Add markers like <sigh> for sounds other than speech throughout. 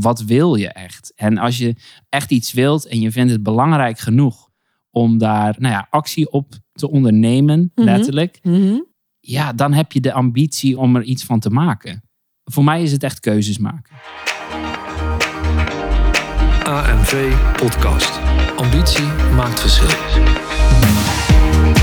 wat wil je echt? En als je echt iets wilt en je vindt het belangrijk genoeg om daar nou ja, actie op te ondernemen, Mhm. letterlijk, Mhm. ja, dan heb je de ambitie om er iets van te maken. Voor mij is het echt keuzes maken. AMV Podcast. Ambitie maakt verschil.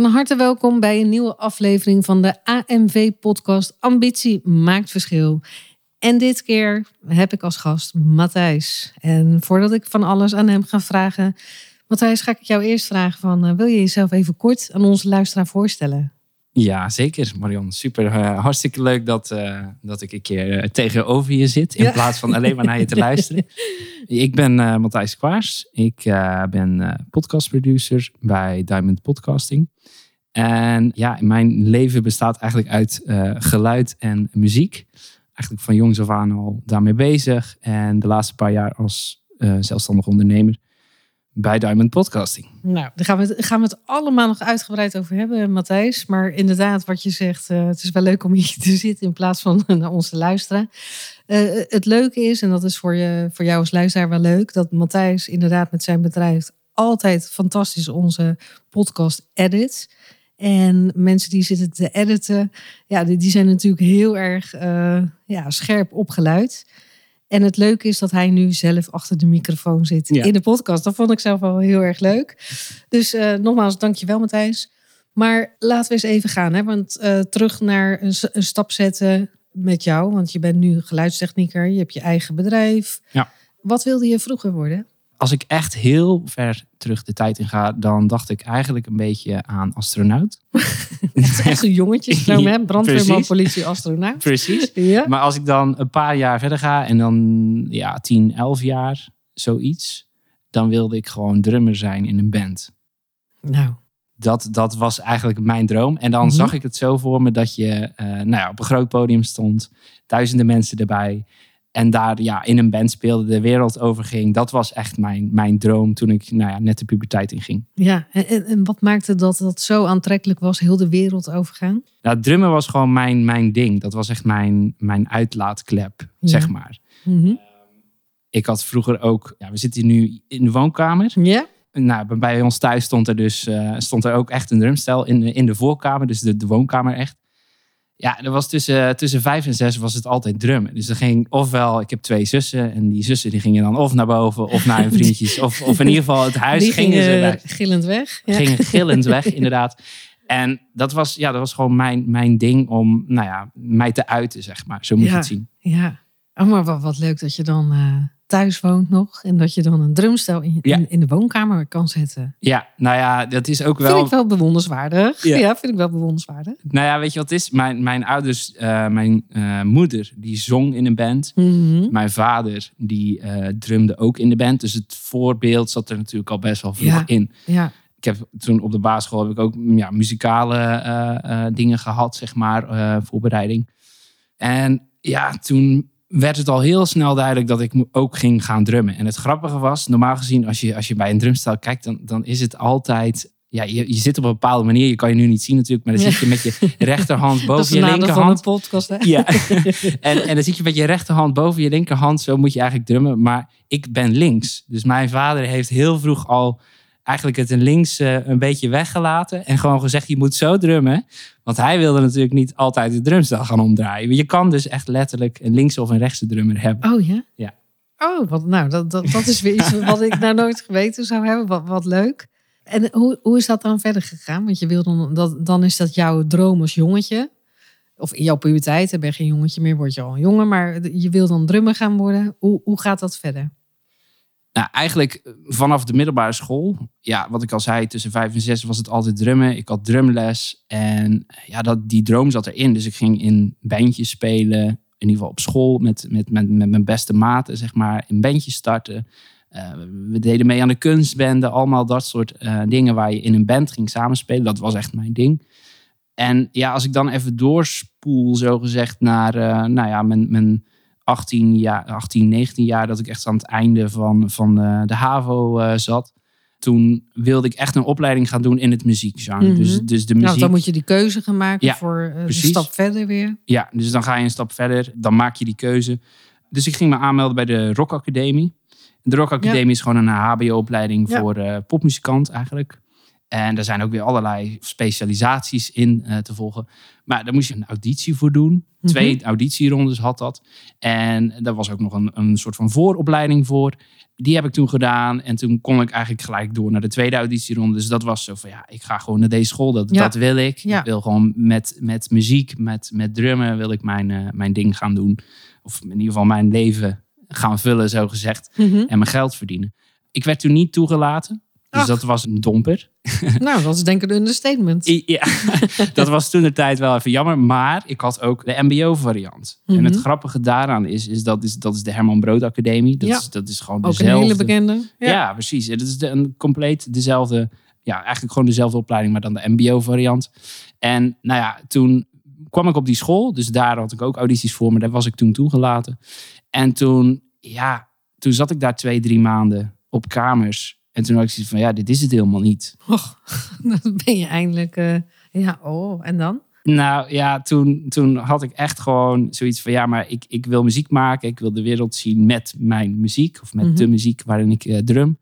Van harte welkom bij een nieuwe aflevering van de AMV-podcast Ambitie maakt verschil. En dit keer heb ik als gast Matthijs. En voordat ik van alles aan hem ga vragen, Matthijs, ga ik jou eerst vragen van, eh, wil je jezelf even kort aan onze luisteraar voorstellen? Ja, zeker, Marion. Super. eh, hartstikke leuk dat, eh, dat ik een keer eh, tegenover je zit. In Ja. plaats van alleen maar naar je te <laughs> luisteren. Ik ben Matthijs Kwaars. Ik ben podcastproducer bij Diamond Podcasting. En ja, mijn leven bestaat eigenlijk uit geluid en muziek. Eigenlijk van jongs af aan al daarmee bezig. En de laatste paar jaar als zelfstandig ondernemer bij Diamond Podcasting. Nou, daar gaan we, het, gaan we het allemaal nog uitgebreid over hebben, Matthijs. Maar inderdaad, wat je zegt, eh, het is wel leuk om hier <laughs> te zitten in plaats van <laughs> naar ons te luisteren. Eh, het leuke is, en dat is voor, je, voor jou als luisteraar wel leuk, dat Matthijs inderdaad met zijn bedrijf altijd fantastisch onze podcast edit. En mensen die zitten te editen, ja, die, zijn natuurlijk heel erg eh, ja, scherp opgeluid. En het leuke is dat hij nu zelf achter de microfoon zit Ja. in de podcast. Dat vond ik zelf wel heel erg leuk. Dus eh, nogmaals, dankjewel Matthijs. Maar laten we eens even gaan. Hè? Want eh, terug naar een, een stap zetten met jou. Want je bent nu geluidstechnieker. Je hebt je eigen bedrijf. Ja. Wat wilde je vroeger worden? Als ik echt heel ver terug de tijd in ga, dan dacht ik eigenlijk een beetje aan astronaut. <laughs> Het is echt een jongetje. <laughs> Brandweerman, politie, astronaut. Precies. Ja. Maar als ik dan een paar jaar verder ga en dan ja, 10, 11 jaar, zoiets, dan wilde ik gewoon drummer zijn in een band. Nou, Dat, dat was eigenlijk mijn droom. En dan Mhm. zag ik het zo voor me dat je eh, nou ja, op een groot podium stond, duizenden mensen erbij. En daar ja, in een band speelde, de wereld overging. Dat was echt mijn, mijn droom toen ik nou ja, net de puberteit inging. ja. En, wat maakte dat dat zo aantrekkelijk was? Heel de wereld overgaan? Nou, drummen was gewoon mijn, mijn ding. Dat was echt mijn, mijn uitlaatklep, Ja. zeg maar. Mhm. Ik had vroeger ook, ja, we zitten nu in de woonkamer. Ja? Nou, bij- ons thuis stond er dus eh, stond er ook echt een drumstel in de, in de voorkamer, dus de, de woonkamer echt. Ja, er was tussen, tussen vijf en zes was het altijd drummen. Dus er ging ofwel, ik heb twee zussen en die zussen die gingen dan of naar boven of naar hun <laughs> vriendjes. of, of in ieder geval het huis Die gingen, ze weg. gillend weg. Ja. Gingen <laughs> gillend weg, inderdaad. En dat was, ja, dat was gewoon mijn, mijn ding om, nou ja, mij te uiten, zeg maar. Zo moet je het zien. Ja, oh, maar wat, wat leuk dat je dan eh, thuis woont nog. En dat je dan een drumstel in, Ja. in, in de woonkamer kan zetten. Ja, nou ja, dat is ook Vind wel... ik wel bewonderswaardig. Ja. Ja. vind ik wel bewonderswaardig. Nou ja, weet je wat het is? Mijn, mijn ouders, eh, mijn eh, moeder, die zong in een band. Mhm. Mijn vader, die eh, drumde ook in de band. Dus het voorbeeld zat er natuurlijk al best wel vroeg Ja. in. Ja, Ik heb toen op de basisschool heb ik ook mm, ja, muzikale dingen gehad, zeg maar, voorbereiding. En ja, toen werd het al heel snel duidelijk dat ik ook ging gaan drummen. En het grappige was, normaal gezien, als je, als je bij een drumstel kijkt, dan, dan is het altijd... Ja, je, je zit op een bepaalde manier. Je kan je nu niet zien natuurlijk, maar dan Ja. zit je met je rechterhand <laughs> dat is boven de je nadeel van linkerhand. een podcast. Hè? Ja, <laughs> en, en dan zit je met je rechterhand boven je linkerhand. Zo moet je eigenlijk drummen. Maar ik ben links. Dus mijn vader heeft heel vroeg al eigenlijk het een links eh, een beetje weggelaten. En gewoon gezegd, je moet zo drummen. Want hij wilde natuurlijk niet altijd de drumstel gaan omdraaien. Je kan dus echt letterlijk een linkse of een rechtse drummer hebben. Oh ja? Ja. Oh, wat, nou, dat, dat, dat is weer iets wat ik nou nooit geweten zou hebben. Wat, wat leuk. En hoe, hoe is dat dan verder gegaan? Want je wil dan, dat, dan is dat jouw droom als jongetje. Of in jouw puberteit, dan ben je geen jongetje meer, word je al een jongen. Maar je wil dan drummer gaan worden. Hoe, hoe gaat dat verder? Nou, eigenlijk eh, vanaf de middelbare school, ja, wat ik al zei, tussen vijf en zes was het altijd drummen. Ik had drumles en ja, dat, die droom zat erin. Dus ik ging in bandjes spelen, in ieder geval op school met, met, met, met mijn beste maten, zeg maar, een bandje starten. Eh, we deden mee aan de kunstbende, allemaal dat soort eh, dingen waar je in een band ging samenspelen. Dat was echt mijn ding. En ja, als ik dan even doorspoel, zo gezegd, naar eh, nou ja, mijn, mijn 18, jaar, 18, 19 jaar, dat ik echt aan het einde van, van de, de HAVO eh, zat. Toen wilde ik echt een opleiding gaan doen in het muziekgenre. Mhm. dus, dus de Nou, muziek. dan moet je die keuze gaan maken Ja, voor eh, precies. stap verder weer. Ja, dus dan ga je een stap verder. Dan maak je die keuze. Dus ik ging me aanmelden bij de Rock Academie. De Rock Academie is gewoon een HBO-opleiding Ja. voor eh, popmuzikant eigenlijk. En daar zijn ook weer allerlei specialisaties in eh, te volgen. Maar daar moest je een auditie voor doen. Mhm. Twee auditierondes had dat. En daar was ook nog een, een soort van vooropleiding voor. Die heb ik toen gedaan. En toen kon ik eigenlijk gelijk door naar de tweede auditieronde. Dus dat was zo van, ja, ik ga gewoon naar deze school. Dat, Ja. dat wil ik. Ja. Ik wil gewoon met, met muziek, met, met drummen, wil ik mijn, eh, mijn ding gaan doen. Of in ieder geval mijn leven gaan vullen, zo gezegd. Mhm. En mijn geld verdienen. Ik werd toen niet toegelaten. Dus Ach. dat was een domper. <laughs> nou, dat is denk ik een understatement. Ja, <laughs> dat was toen de tijd wel even jammer. Maar ik had ook de MBO-variant. En het Mhm. grappige daaraan is, is, dat, is dat is de Herman Brood Academie. Dat, Ja. is, dat is gewoon Ook een dezelfde. hele bekende. Ja, precies. Het is de, een compleet dezelfde, ja, eigenlijk gewoon dezelfde opleiding, maar dan de MBO-variant. En nou ja, toen kwam ik op die school, dus daar had ik ook audities voor, maar daar was ik toen toegelaten. En toen, ja, toen zat ik daar twee, drie maanden op kamers. En toen had ik zoiets van, ja, dit is het helemaal niet. Och, <laughs> dan ben je eindelijk... eh, ja, oh, en dan? Nou ja, toen, toen had ik echt gewoon zoiets van, ja, maar ik, ik wil muziek maken. Ik wil de wereld zien met mijn muziek of met Mhm. de muziek waarin ik eh, drum.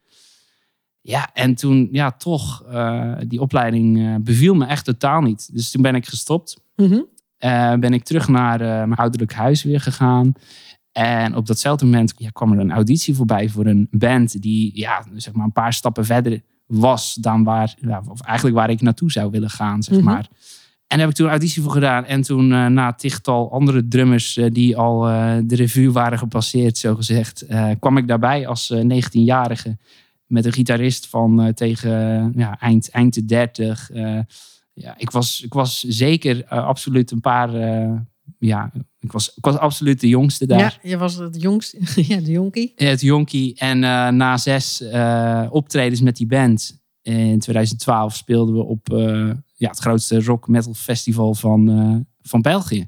Ja, en toen, ja, toch, eh, die opleiding beviel me echt totaal niet. Dus toen ben ik gestopt. Mhm. Eh, ben ik terug naar mijn ouderlijk huis weer gegaan. En op datzelfde moment ja, kwam er een auditie voorbij voor een band die ja, zeg maar een paar stappen verder was dan waar, ja, of eigenlijk waar ik naartoe zou willen gaan, zeg Mhm. maar. En daar heb ik toen een auditie voor gedaan. En toen eh, na tichtal andere drummers eh, die al eh, de revue waren gepasseerd, zo gezegd, kwam ik daarbij als eh, 19-jarige met een gitarist van tegen ja, eind, eind de 30. eh, ja, ik was, ik was zeker absoluut een paar. ja, ik was, ik was absoluut de jongste daar. Ja, je was het jongste. <laughs> ja, de jonkie. Het jonkie. En eh, na zes eh, optredens met die band in 2012 speelden we op eh, ja, het grootste rock metal festival van, van België.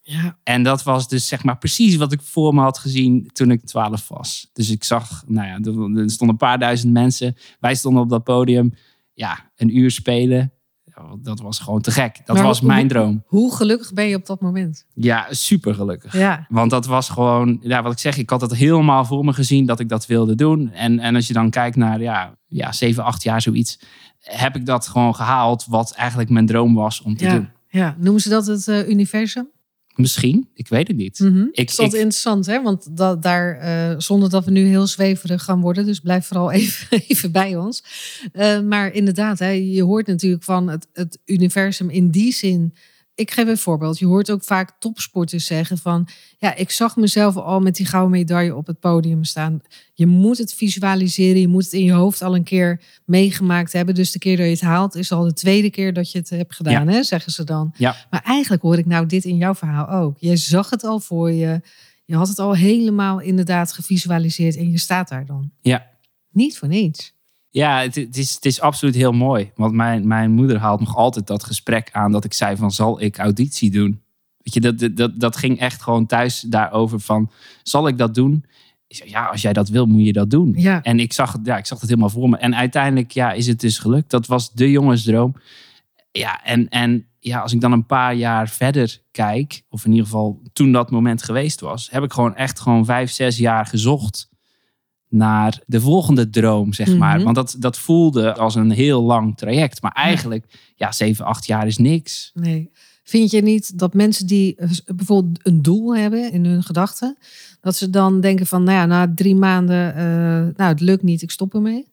Ja, En dat was dus zeg maar precies wat ik voor me had gezien toen ik 12 was. Dus ik zag, nou ja, er stonden een paar duizend mensen. Wij stonden op dat podium. Ja, een uur spelen. Ja, Dat was gewoon te gek. Dat Maar was hoe- mijn droom. hoe gelukkig ben je op dat moment? Ja, super gelukkig. Ja, Want dat was gewoon, ja, wat ik zeg, ik had het helemaal voor me gezien dat ik dat wilde doen. En, en als je dan kijkt naar, ja, ja, 7, 8 jaar zoiets, heb ik dat gewoon gehaald wat eigenlijk mijn droom was om te ja, doen. ja. Noemen ze dat het eh, universum? Misschien, ik weet het niet. Mhm. Ik- dat is ik- interessant, hè? Want dat, daar, eh, zonder dat we nu heel zweverig gaan worden, dus blijf vooral <laughs> even, even bij ons. Eh, maar inderdaad, hè, je hoort natuurlijk van het, het universum in die zin. Ik geef een voorbeeld. Je hoort ook vaak topsporters zeggen van, ja, ik zag mezelf al met die gouden medaille op het podium staan. Je moet het visualiseren, je moet het in je hoofd al een keer meegemaakt hebben. Dus de keer dat je het haalt, is al de tweede keer dat je het hebt gedaan, hè, zeggen ze dan. Ja. Maar eigenlijk hoor ik nou dit in jouw verhaal ook. Je zag het al voor je. Je had het al helemaal inderdaad gevisualiseerd en je staat daar dan. Ja. Niet voor niets. Ja, het, het, is, het is absoluut heel mooi. Want mijn, mijn moeder haalt nog altijd dat gesprek aan dat ik zei van, zal ik auditie doen? Weet je, dat, dat- dat, ging echt gewoon thuis daarover van, zal ik dat doen? Ik zei, ja, als jij dat wil, moet je dat doen. Ja. En ik zag, het- ja, ik zag het helemaal voor me. En uiteindelijk ja, is het dus gelukt. Dat was de jongensdroom. Ja, en, en ja, als ik dan een paar jaar verder kijk, of in ieder geval toen dat moment geweest was, heb ik gewoon echt gewoon vijf, zes jaar gezocht naar de volgende droom, zeg maar. Mhm. Want dat, dat voelde als een heel lang traject. Maar eigenlijk, ja, zeven, acht jaar is niks. Nee. Vind je niet dat mensen die eh, bijvoorbeeld een doel hebben in hun gedachten, dat ze dan denken van, nou ja, na drie maanden, eh, nou het lukt niet, ik stop ermee?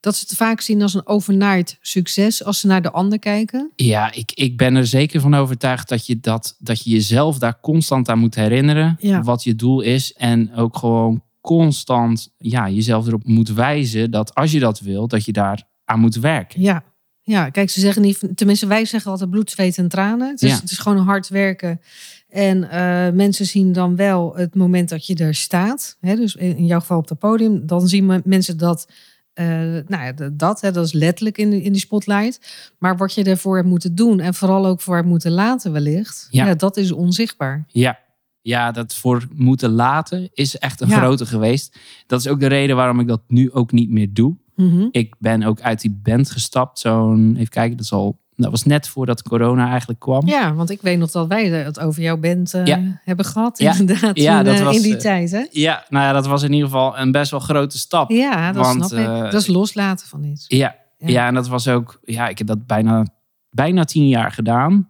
Dat ze het vaak zien als een overnight succes als ze naar de ander kijken. Ja, ik, ik ben er zeker van overtuigd dat je, dat, dat je jezelf daar constant aan moet herinneren. Ja. Wat je doel is. En ook gewoon constant ja, jezelf erop moet wijzen dat als je dat wilt, dat je daar aan moet werken. Ja, Ja, kijk, ze zeggen niet, tenminste wij zeggen altijd bloed, zweet en tranen. Het is, Ja. het is gewoon hard werken. En eh, mensen zien dan wel het moment dat je er staat. Hè, dus in jouw geval op het podium. Dan zien me- mensen dat, eh, nou ja, dat, hè, dat is letterlijk in, de- in die spotlight. Maar wat je ervoor hebt moeten doen en vooral ook voor hebt moeten laten wellicht. Ja. Ja. dat is onzichtbaar. Ja. Ja, dat voor moeten laten is echt een Ja. grote geweest. Dat is ook de reden waarom ik dat nu ook niet meer doe. Mhm. Ik ben ook uit die band gestapt. Zo'n, even kijken, dat, is al, dat was net voordat corona eigenlijk kwam. Ja, want ik weet nog dat wij het over jouw band eh, Ja. hebben gehad. Ja. Inderdaad, Ja, dat eh, was, in die eh, tijd. Hè? Ja, nou ja, dat was in ieder geval een best wel grote stap. Ja, dat Want, snap ik. Dat is loslaten van iets. Ja, Ja. ja. en dat was ook, ja, ik heb dat bijna, bijna tien jaar gedaan.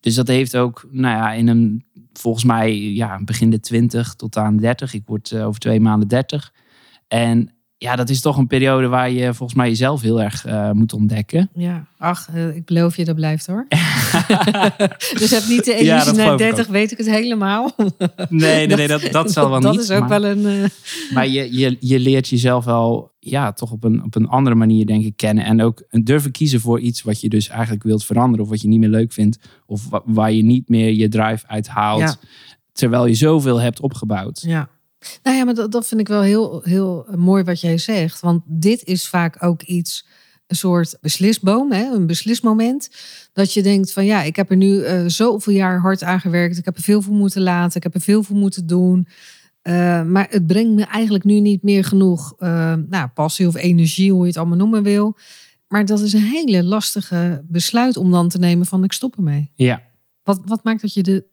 Dus dat heeft ook, nou ja, in een, volgens mij, ja, begin de twintig tot aan 30. Ik word eh, over twee maanden 30. En ja, dat is toch een periode waar je volgens mij jezelf heel erg eh, moet ontdekken. Ja, ach, eh, ik beloof je, dat blijft hoor. <laughs> <laughs> dus heb niet de illusie dat na geloof ik 30, weet ik het helemaal. Nee, nee, nee, dat, <laughs> dat zal wel dat niet. is ook maar, wel een... eh, maar je, je, je leert jezelf wel, ja, toch op een, op een andere manier, denk ik, kennen. En ook durven kiezen voor iets wat je dus eigenlijk wilt veranderen. Of wat je niet meer leuk vindt. Of wa- waar je niet meer je drive uit haalt. Ja. Terwijl je zoveel hebt opgebouwd. ja. Nou ja, maar dat, dat vind ik wel heel, heel mooi wat jij zegt. Want dit is vaak ook iets, een soort beslisboom, hè? een beslismoment. Dat je denkt van ja, ik heb er nu eh, zoveel jaar hard aan gewerkt. Ik heb er veel voor moeten laten. Ik heb er veel voor moeten doen. Eh, maar het brengt me eigenlijk nu niet meer genoeg eh, nou, passie of energie, hoe je het allemaal noemen wil. Maar dat is een hele lastige besluit om dan te nemen van ik stop ermee. Ja. Wat, wat maakt dat je er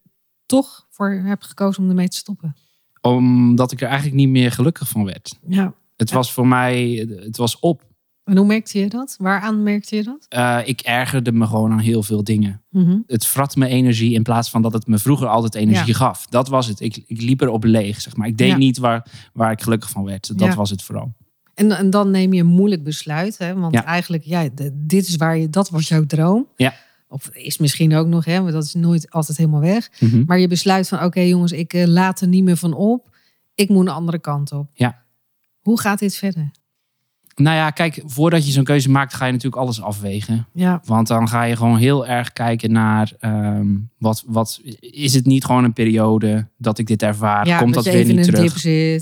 toch voor hebt gekozen om ermee te stoppen? Omdat ik er eigenlijk niet meer gelukkig van werd. Ja. Het Ja. was voor mij, het was op. En hoe merkte je dat? Waaraan merkte je dat? Eh, ik ergerde me gewoon aan heel veel dingen. Mhm. Het vrat me energie in plaats van dat het me vroeger altijd energie Ja. gaf. Dat was het. Ik, ik liep erop leeg, zeg maar. Ik deed Ja. niet waar, waar ik gelukkig van werd. Dat Ja. was het vooral. En, en dan neem je een moeilijk besluit. Hè? Want eigenlijk, ja, dit is waar je, dat was jouw droom. Ja. Of is misschien ook nog, hè, maar dat is nooit altijd helemaal weg. Mhm. Maar je besluit van, oké jongens, ik eh, laat er niet meer van op. Ik moet een andere kant op. Ja. Hoe gaat dit verder? Nou ja, kijk, voordat je zo'n keuze maakt, ga je natuurlijk alles afwegen. Ja, Want dan ga je gewoon heel erg kijken naar ehm, wat, wat is het niet gewoon een periode dat ik dit ervaar? ja Komt dat weer niet terug?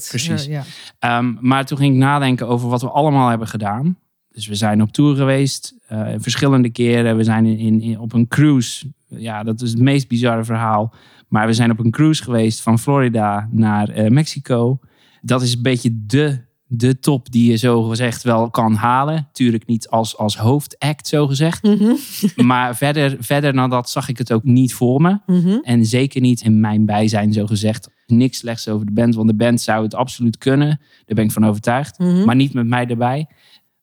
Precies. Ja, ja. Ehm, maar toen ging ik nadenken over wat we allemaal hebben gedaan. Dus we zijn op tour geweest, eh, verschillende keren. We zijn in, in, in- op een cruise. Ja, dat is het meest bizarre verhaal. Maar we zijn op een cruise geweest van Florida naar eh, Mexico. Dat is een beetje de, de top die je zo gezegd wel kan halen. Tuurlijk niet als, als hoofdact zo gezegd. Mhm, <laughs> Maar verder, verder dan dat zag ik het ook niet voor me. mhm. En zeker niet in mijn bijzijn, zo gezegd. Niks slechts over de band, want de band zou het absoluut kunnen. Daar ben ik van overtuigd. Mhm. Maar niet met mij erbij.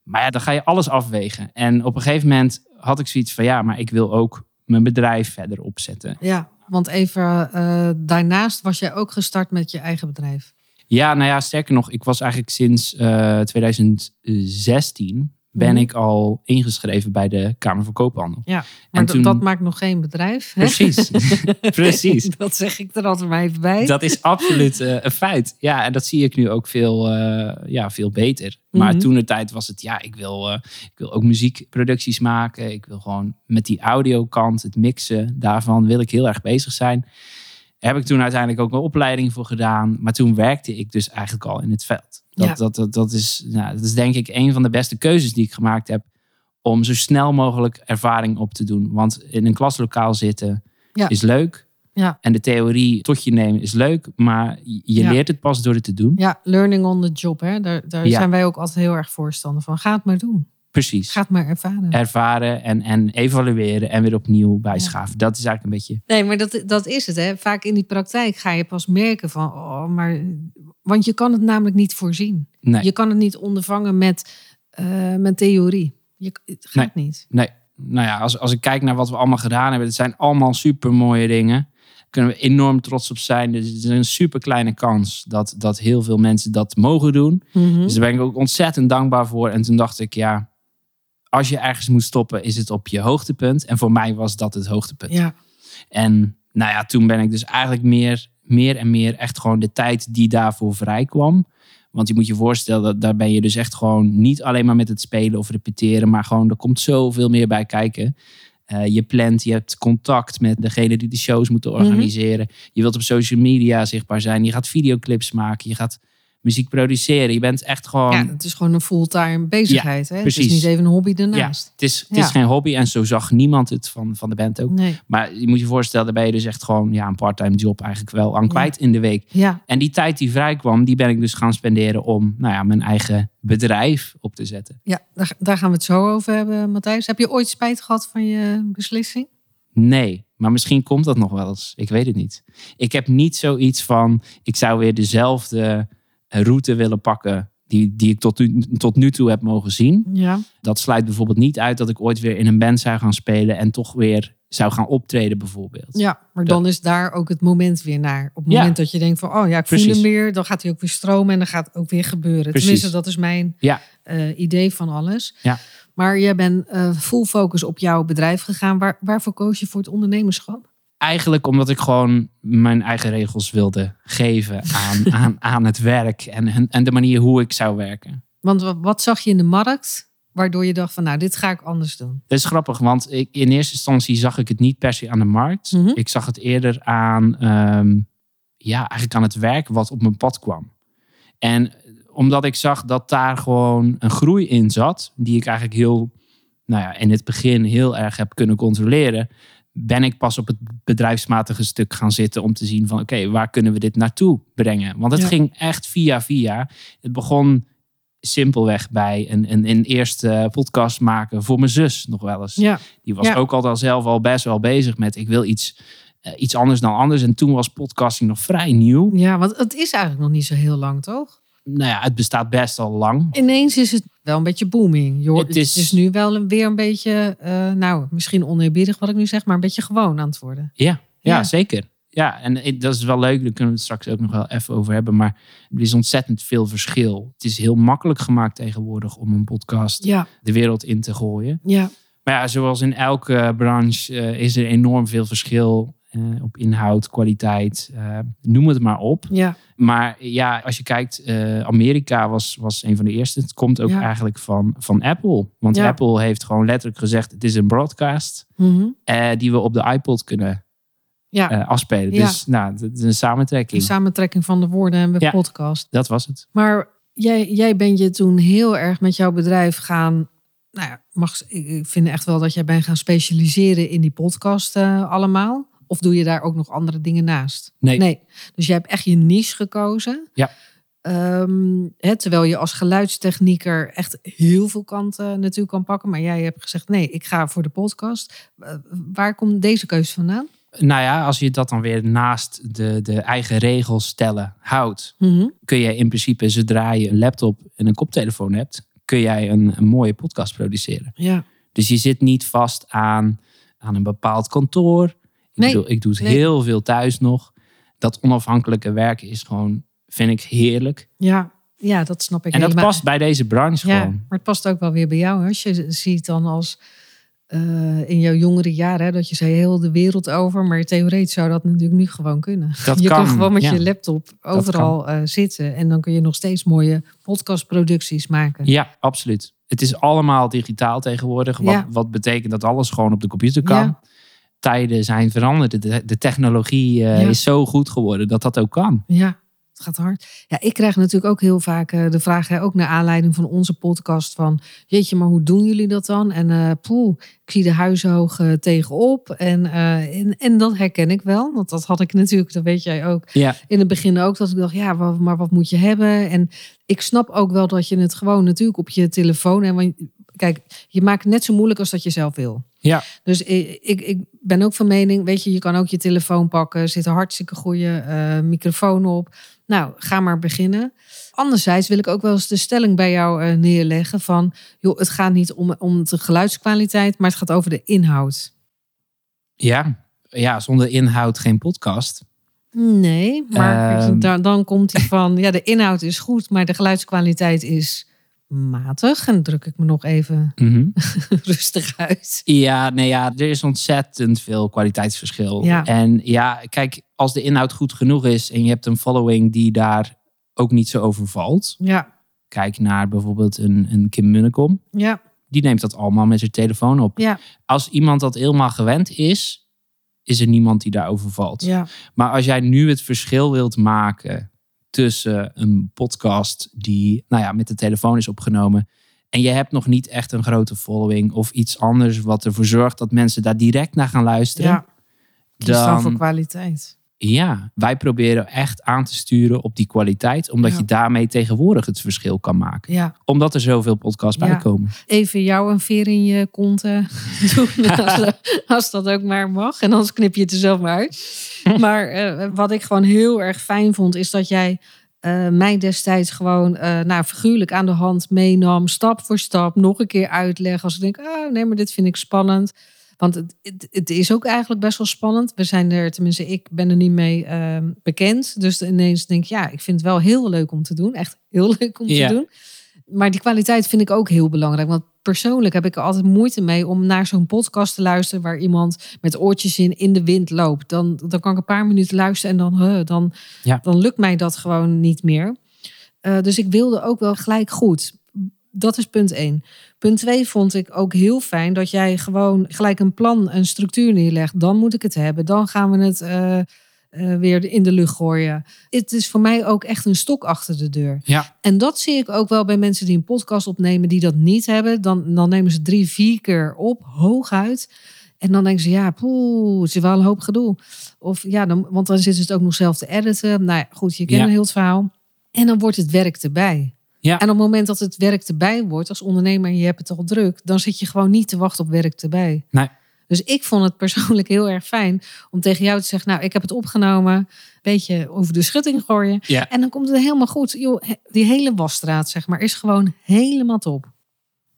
Maar ja, dan ga je alles afwegen. En op een gegeven moment had ik zoiets van... ja, maar ik wil ook mijn bedrijf verder opzetten. Ja, want even eh, daarnaast was jij ook gestart met je eigen bedrijf. Ja, nou ja, sterker nog, ik was eigenlijk sinds eh, 2016... ben Mhm. ik al ingeschreven bij de Kamer van Koophandel. Ja, maar En toen- dat maakt nog geen bedrijf. hè? Precies, <laughs> precies. Dat zeg ik er altijd maar even bij. Dat is absoluut eh, een feit. Ja, en dat zie ik nu ook veel, eh, ja, veel beter. Maar Mhm. toen de tijd was het, ja, ik wil, eh, ik wil ook muziekproducties maken. Ik wil gewoon met die audiokant, het mixen, daarvan wil ik heel erg bezig zijn. Heb ik toen uiteindelijk ook een opleiding voor gedaan. Maar toen werkte ik dus eigenlijk al in het veld. Dat, Ja. dat, dat, dat, is, nou, dat is denk ik een van de beste keuzes die ik gemaakt heb. Om zo snel mogelijk ervaring op te doen. Want in een klaslokaal zitten Ja. is leuk. Ja. En de theorie tot je nemen is leuk, maar je Ja. leert het pas door het te doen. Ja, learning on the job. Hè? Daar, daar Ja. zijn wij ook altijd heel erg voorstander van. Ga het maar doen. Precies. Ga het maar ervaren. Ervaren en, en evalueren en weer opnieuw bijschaven. Dat is eigenlijk een beetje. Nee, maar dat, dat is het. Hè. Vaak in die praktijk ga je pas merken van... Oh, maar, want je kan het namelijk niet voorzien. Nee, Je kan het niet ondervangen met, eh, met theorie. Je, het gaat niet. nee. Nou ja, als, als ik kijk naar wat we allemaal gedaan hebben, het zijn allemaal super mooie dingen. Daar kunnen we enorm trots op zijn. Dus het is een super kleine kans dat, dat heel veel mensen dat mogen doen. Mhm. Dus daar ben ik ook ontzettend dankbaar voor. En toen dacht ik, ja, als je ergens moet stoppen, is het op je hoogtepunt. En voor mij was dat het hoogtepunt. Ja, En nou ja, toen ben ik dus eigenlijk meer, meer en meer echt gewoon de tijd die daarvoor vrij kwam. Want je moet je voorstellen, dat daar ben je dus echt gewoon niet alleen maar met het spelen of repeteren, maar gewoon er komt zoveel meer bij kijken. Eh, je plant, je hebt contact met degene die de shows moeten Mhm. organiseren. Je wilt op social media zichtbaar zijn. Je gaat videoclips maken. Je gaat muziek produceren. Je bent echt gewoon. Ja, het is gewoon een fulltime bezigheid. hè? Het precies. is niet even een hobby Ja, ernaast. het is, het Ja. is geen hobby en zo zag niemand het van, van de band ook. Nee. Maar je moet je voorstellen, daar ben je dus echt gewoon ja, een parttime job eigenlijk wel aan kwijt in de week. Ja, En die tijd die vrij kwam, die ben ik dus gaan spenderen om nou ja, mijn eigen bedrijf op te zetten. ja daar, daar gaan we het zo over hebben, Matthijs. Heb je ooit spijt gehad van je beslissing? Nee, maar misschien komt dat nog wel eens. Ik weet het niet. Ik heb niet zoiets van, ik zou weer dezelfde route willen pakken die, die ik tot nu, tot nu toe heb mogen zien. Ja. Dat sluit bijvoorbeeld niet uit dat ik ooit weer in een band zou gaan spelen en toch weer zou gaan optreden bijvoorbeeld. Ja, maar dan is daar ook het moment weer naar. Op het Ja. moment dat je denkt van, oh ja, ik voel hem weer. Dan gaat hij ook weer stromen en dan gaat het ook weer gebeuren. Precies. Tenminste, dat is mijn Ja. eh, idee van alles. Ja. Maar jij bent eh, full focus op jouw bedrijf gegaan. Waar, waarvoor koos je voor het ondernemerschap? Eigenlijk omdat ik gewoon mijn eigen regels wilde geven aan, <laughs> aan, aan het werk en, en, de manier hoe ik zou werken. Want wa- wat zag je in de markt waardoor je dacht van, nou, dit ga ik anders doen? Dat is grappig, want ik, in eerste instantie zag ik het niet per se aan de markt. Mhm. Ik zag het eerder aan, ehm, ja, eigenlijk aan het werk wat op mijn pad kwam. En omdat ik zag dat daar gewoon een groei in zat, die ik eigenlijk heel, nou ja, in het begin heel erg heb kunnen controleren, ben ik pas op het bedrijfsmatige stuk gaan zitten om te zien van, oké, waar kunnen we dit naartoe brengen? Want het Ja. ging echt via via. Het begon simpelweg bij een, een, een eerste podcast maken voor mijn zus nog wel eens. Ja, Die was Ja. ook al zelf al best wel bezig met ik wil iets, eh, iets anders dan anders. En toen was podcasting nog vrij nieuw. ja, want het is eigenlijk nog niet zo heel lang, toch? Nou ja, het bestaat best al lang. Ineens is het wel een beetje booming. Hoort, Het het, is- nu wel een- weer een beetje, eh, nou, misschien oneerbiedig wat ik nu zeg, maar een beetje gewoon aan het worden. Ja, ja, Ja. zeker. Ja, en het- dat is wel leuk. Daar kunnen we het straks ook nog wel even over hebben. Maar er is ontzettend veel verschil. Het is heel makkelijk gemaakt tegenwoordig om een podcast Ja, de wereld in te gooien. ja, Maar ja, zoals in elke branche eh, is er enorm veel verschil eh, op inhoud, kwaliteit, eh, noem het maar op. ja, Maar ja, als je kijkt, eh, Amerika was, was een van de eerste. Het komt ook Ja. eigenlijk van, van Apple. Want Ja. Apple heeft gewoon letterlijk gezegd: het is een broadcast Mhm. die we op de iPod kunnen ja. afspelen. Dus nou, het is een samentrekking. Een samentrekking van de woorden en de podcast. Dat was het. Maar jij, jij bent je toen heel erg met jouw bedrijf gaan. Nou ja, mag, ik vind echt wel dat jij bent gaan specialiseren in die podcast allemaal. Of doe je daar ook nog andere dingen naast? Nee. Nee. Dus jij hebt echt je niche gekozen. Ja. Ehm, hè, terwijl je als geluidstechnieker echt heel veel kanten natuurlijk kan pakken. Maar jij hebt gezegd, nee, ik ga voor de podcast. Eh, waar komt deze keuze vandaan? Nou ja, als je dat dan weer naast de, de eigen regels stellen houdt, Mhm. kun je in principe, zodra je een laptop en een koptelefoon hebt, kun jij een, een mooie podcast produceren. Ja. Dus je zit niet vast aan, aan een bepaald kantoor. Ik Nee, bedoel, ik doe het nee. heel veel thuis nog. Dat onafhankelijke werken is gewoon, vind ik heerlijk. Ja. ja, dat snap ik En dat past bij deze branche Ja, gewoon. maar het past ook wel weer bij jou. hè. Als je ziet dan als eh, in jouw jongere jaren, hè, dat je zei heel de wereld over. Maar theoretisch zou dat natuurlijk nu gewoon kunnen. Dat <laughs> je kan, kan gewoon met ja. je laptop overal eh, zitten. En dan kun je nog steeds mooie podcastproducties maken. Ja, absoluut. Het is allemaal digitaal tegenwoordig. Wat, Ja. wat betekent dat alles gewoon op de computer kan. Ja. Tijden zijn veranderd. De, de technologie eh, Ja. is zo goed geworden dat dat ook kan. Ja, het gaat hard. Ja, ik krijg natuurlijk ook heel vaak eh, de vraag, hè, ook naar aanleiding van onze podcast, van jeetje, maar hoe doen jullie dat dan? En eh poeh, ik zie de huizen hoog tegenop. En, en, en dat herken ik wel, want dat had ik <laughs> natuurlijk, dat weet jij ook, Ja, in het begin ook. Dat ik dacht, ja, maar wat moet je hebben? En ik snap ook wel dat je het gewoon natuurlijk op je telefoon... En, want, kijk, je maakt het net zo moeilijk als dat je zelf wil. Ja. Dus ik, ik, ik ben ook van mening, weet je, je kan ook je telefoon pakken. Er zit een hartstikke goede eh, microfoon op. Nou, ga maar beginnen. Anderzijds wil ik ook wel eens de stelling bij jou eh, neerleggen van... joh, het gaat niet om, om de geluidskwaliteit, maar het gaat over de inhoud. ja. ja, zonder inhoud geen podcast. Nee, maar Ehm. dan, dan komt hij van... ja, de inhoud is goed, maar de geluidskwaliteit is matig. En druk ik me nog even Mhm. <laughs> rustig uit. Ja, nee, ja, er is ontzettend veel kwaliteitsverschil. Ja. En ja, kijk, als de inhoud goed genoeg is en je hebt een following die daar ook niet zo overvalt. Ja, Kijk naar bijvoorbeeld een, een Kim Munnekom. ja, Die neemt dat allemaal met zijn telefoon op. ja, Als iemand dat helemaal gewend is, is er niemand die daarover valt. ja. Maar als jij nu het verschil wilt maken tussen een podcast die nou ja, met de telefoon is opgenomen en je hebt nog niet echt een grote following of iets anders wat ervoor zorgt dat mensen daar direct naar gaan luisteren. ja. Kies dan, Dan- voor kwaliteit. Ja, wij proberen echt aan te sturen op die kwaliteit, omdat Ja. je daarmee tegenwoordig het verschil kan maken. Ja, Omdat er zoveel podcasts Ja. bij komen. even jou een veer in je kont <laughs> doen. als, als dat ook maar mag. En anders knip je het er zelf maar uit. <laughs> Maar eh, wat ik gewoon heel erg fijn vond, is dat jij eh, mij destijds gewoon eh nou, figuurlijk aan de hand meenam. Stap voor stap. Nog een keer uitleggen. Als ik denk, oh nee, maar dit vind ik spannend. Want het, het, het is ook eigenlijk best wel spannend. We zijn er, tenminste, ik ben er niet mee eh, bekend. Dus ineens denk ik, ja, ik vind het wel heel leuk om te doen. Echt heel <laughs> leuk om Ja. te doen. Maar die kwaliteit vind ik ook heel belangrijk. Want persoonlijk heb ik er altijd moeite mee om naar zo'n podcast te luisteren waar iemand met oortjes in in de wind loopt. Dan, dan kan ik een paar minuten luisteren en dan, huh, dan, Ja. dan lukt mij dat gewoon niet meer. Eh, dus ik wilde ook wel gelijk goed. Dat is punt één. Punt twee vond ik ook heel fijn dat jij gewoon gelijk een plan, een structuur neerlegt. Dan moet ik het hebben. Dan gaan we het eh, eh, weer in de lucht gooien. Het is voor mij ook echt een stok achter de deur. Ja. En dat zie ik ook wel bij mensen die een podcast opnemen die dat niet hebben. Dan, dan nemen ze drie, vier keer op, hooguit. En dan denken ze, ja, poeh, het is wel een hoop gedoe. Of ja, dan, want dan zitten ze het ook nog zelf te editen. Nou ja, goed, je kent Ja. heel het verhaal. En dan wordt het werk erbij. Ja. En op het moment dat het werk erbij wordt als ondernemer en je hebt het al druk, dan zit je gewoon niet te wachten op werk erbij. Nee. Dus ik vond het persoonlijk heel erg fijn om tegen jou te zeggen, nou, ik heb het opgenomen, een beetje over de schutting gooien. Ja. En dan komt het helemaal goed. Joh, die hele wasstraat, zeg maar, is gewoon helemaal top.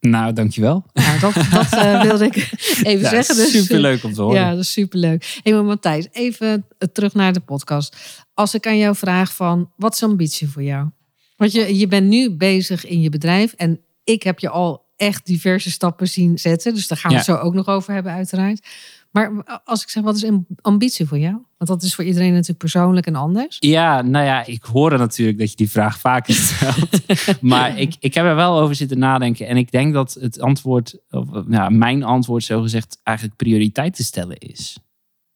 Nou, dankjewel. Nou, dat, dat eh, <laughs> wilde ik even Ja, zeggen. Dus, superleuk om te horen. Ja, dat is superleuk. Hé, maar Matthijs, even terug naar de podcast. Als ik aan jou vraag van, wat is ambitie voor jou? Want je, je bent nu bezig in je bedrijf en ik heb je al echt diverse stappen zien zetten. Dus daar gaan we Ja. het zo ook nog over hebben uiteraard. Maar als ik zeg, wat is een ambitie voor jou? Want dat is voor iedereen natuurlijk persoonlijk en anders. Ja, nou ja, ik hoorde natuurlijk dat je die vraag vaker <laughs> stelt. maar ik, ik heb er wel over zitten nadenken. En ik denk dat het antwoord, of ja, mijn antwoord zo gezegd, eigenlijk prioriteiten stellen is.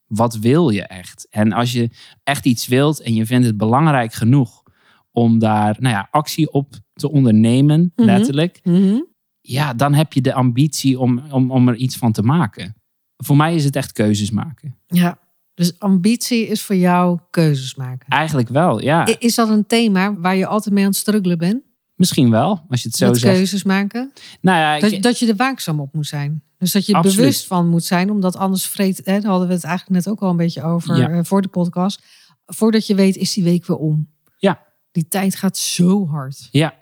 Wat wil je echt? En als je echt iets wilt en je vindt het belangrijk genoeg om daar nou ja, actie op te ondernemen, Mhm. letterlijk. Mhm. Ja, dan heb je de ambitie om, om, om er iets van te maken. Voor mij is het echt keuzes maken. Ja, dus ambitie is voor jou keuzes maken. Eigenlijk wel, ja. Is dat een thema waar je altijd mee aan het struggelen bent? Misschien wel, als je het zo met zegt. keuzes maken? Nou ja, ik- Dat, dat je er waakzaam op moet zijn. Dus dat je er bewust van moet zijn, omdat anders vreet. Hè, daar hadden we het eigenlijk net ook al een beetje over Ja. eh, voor de podcast. Voordat je weet, is die week weer om. Die tijd gaat zo hard. Ja,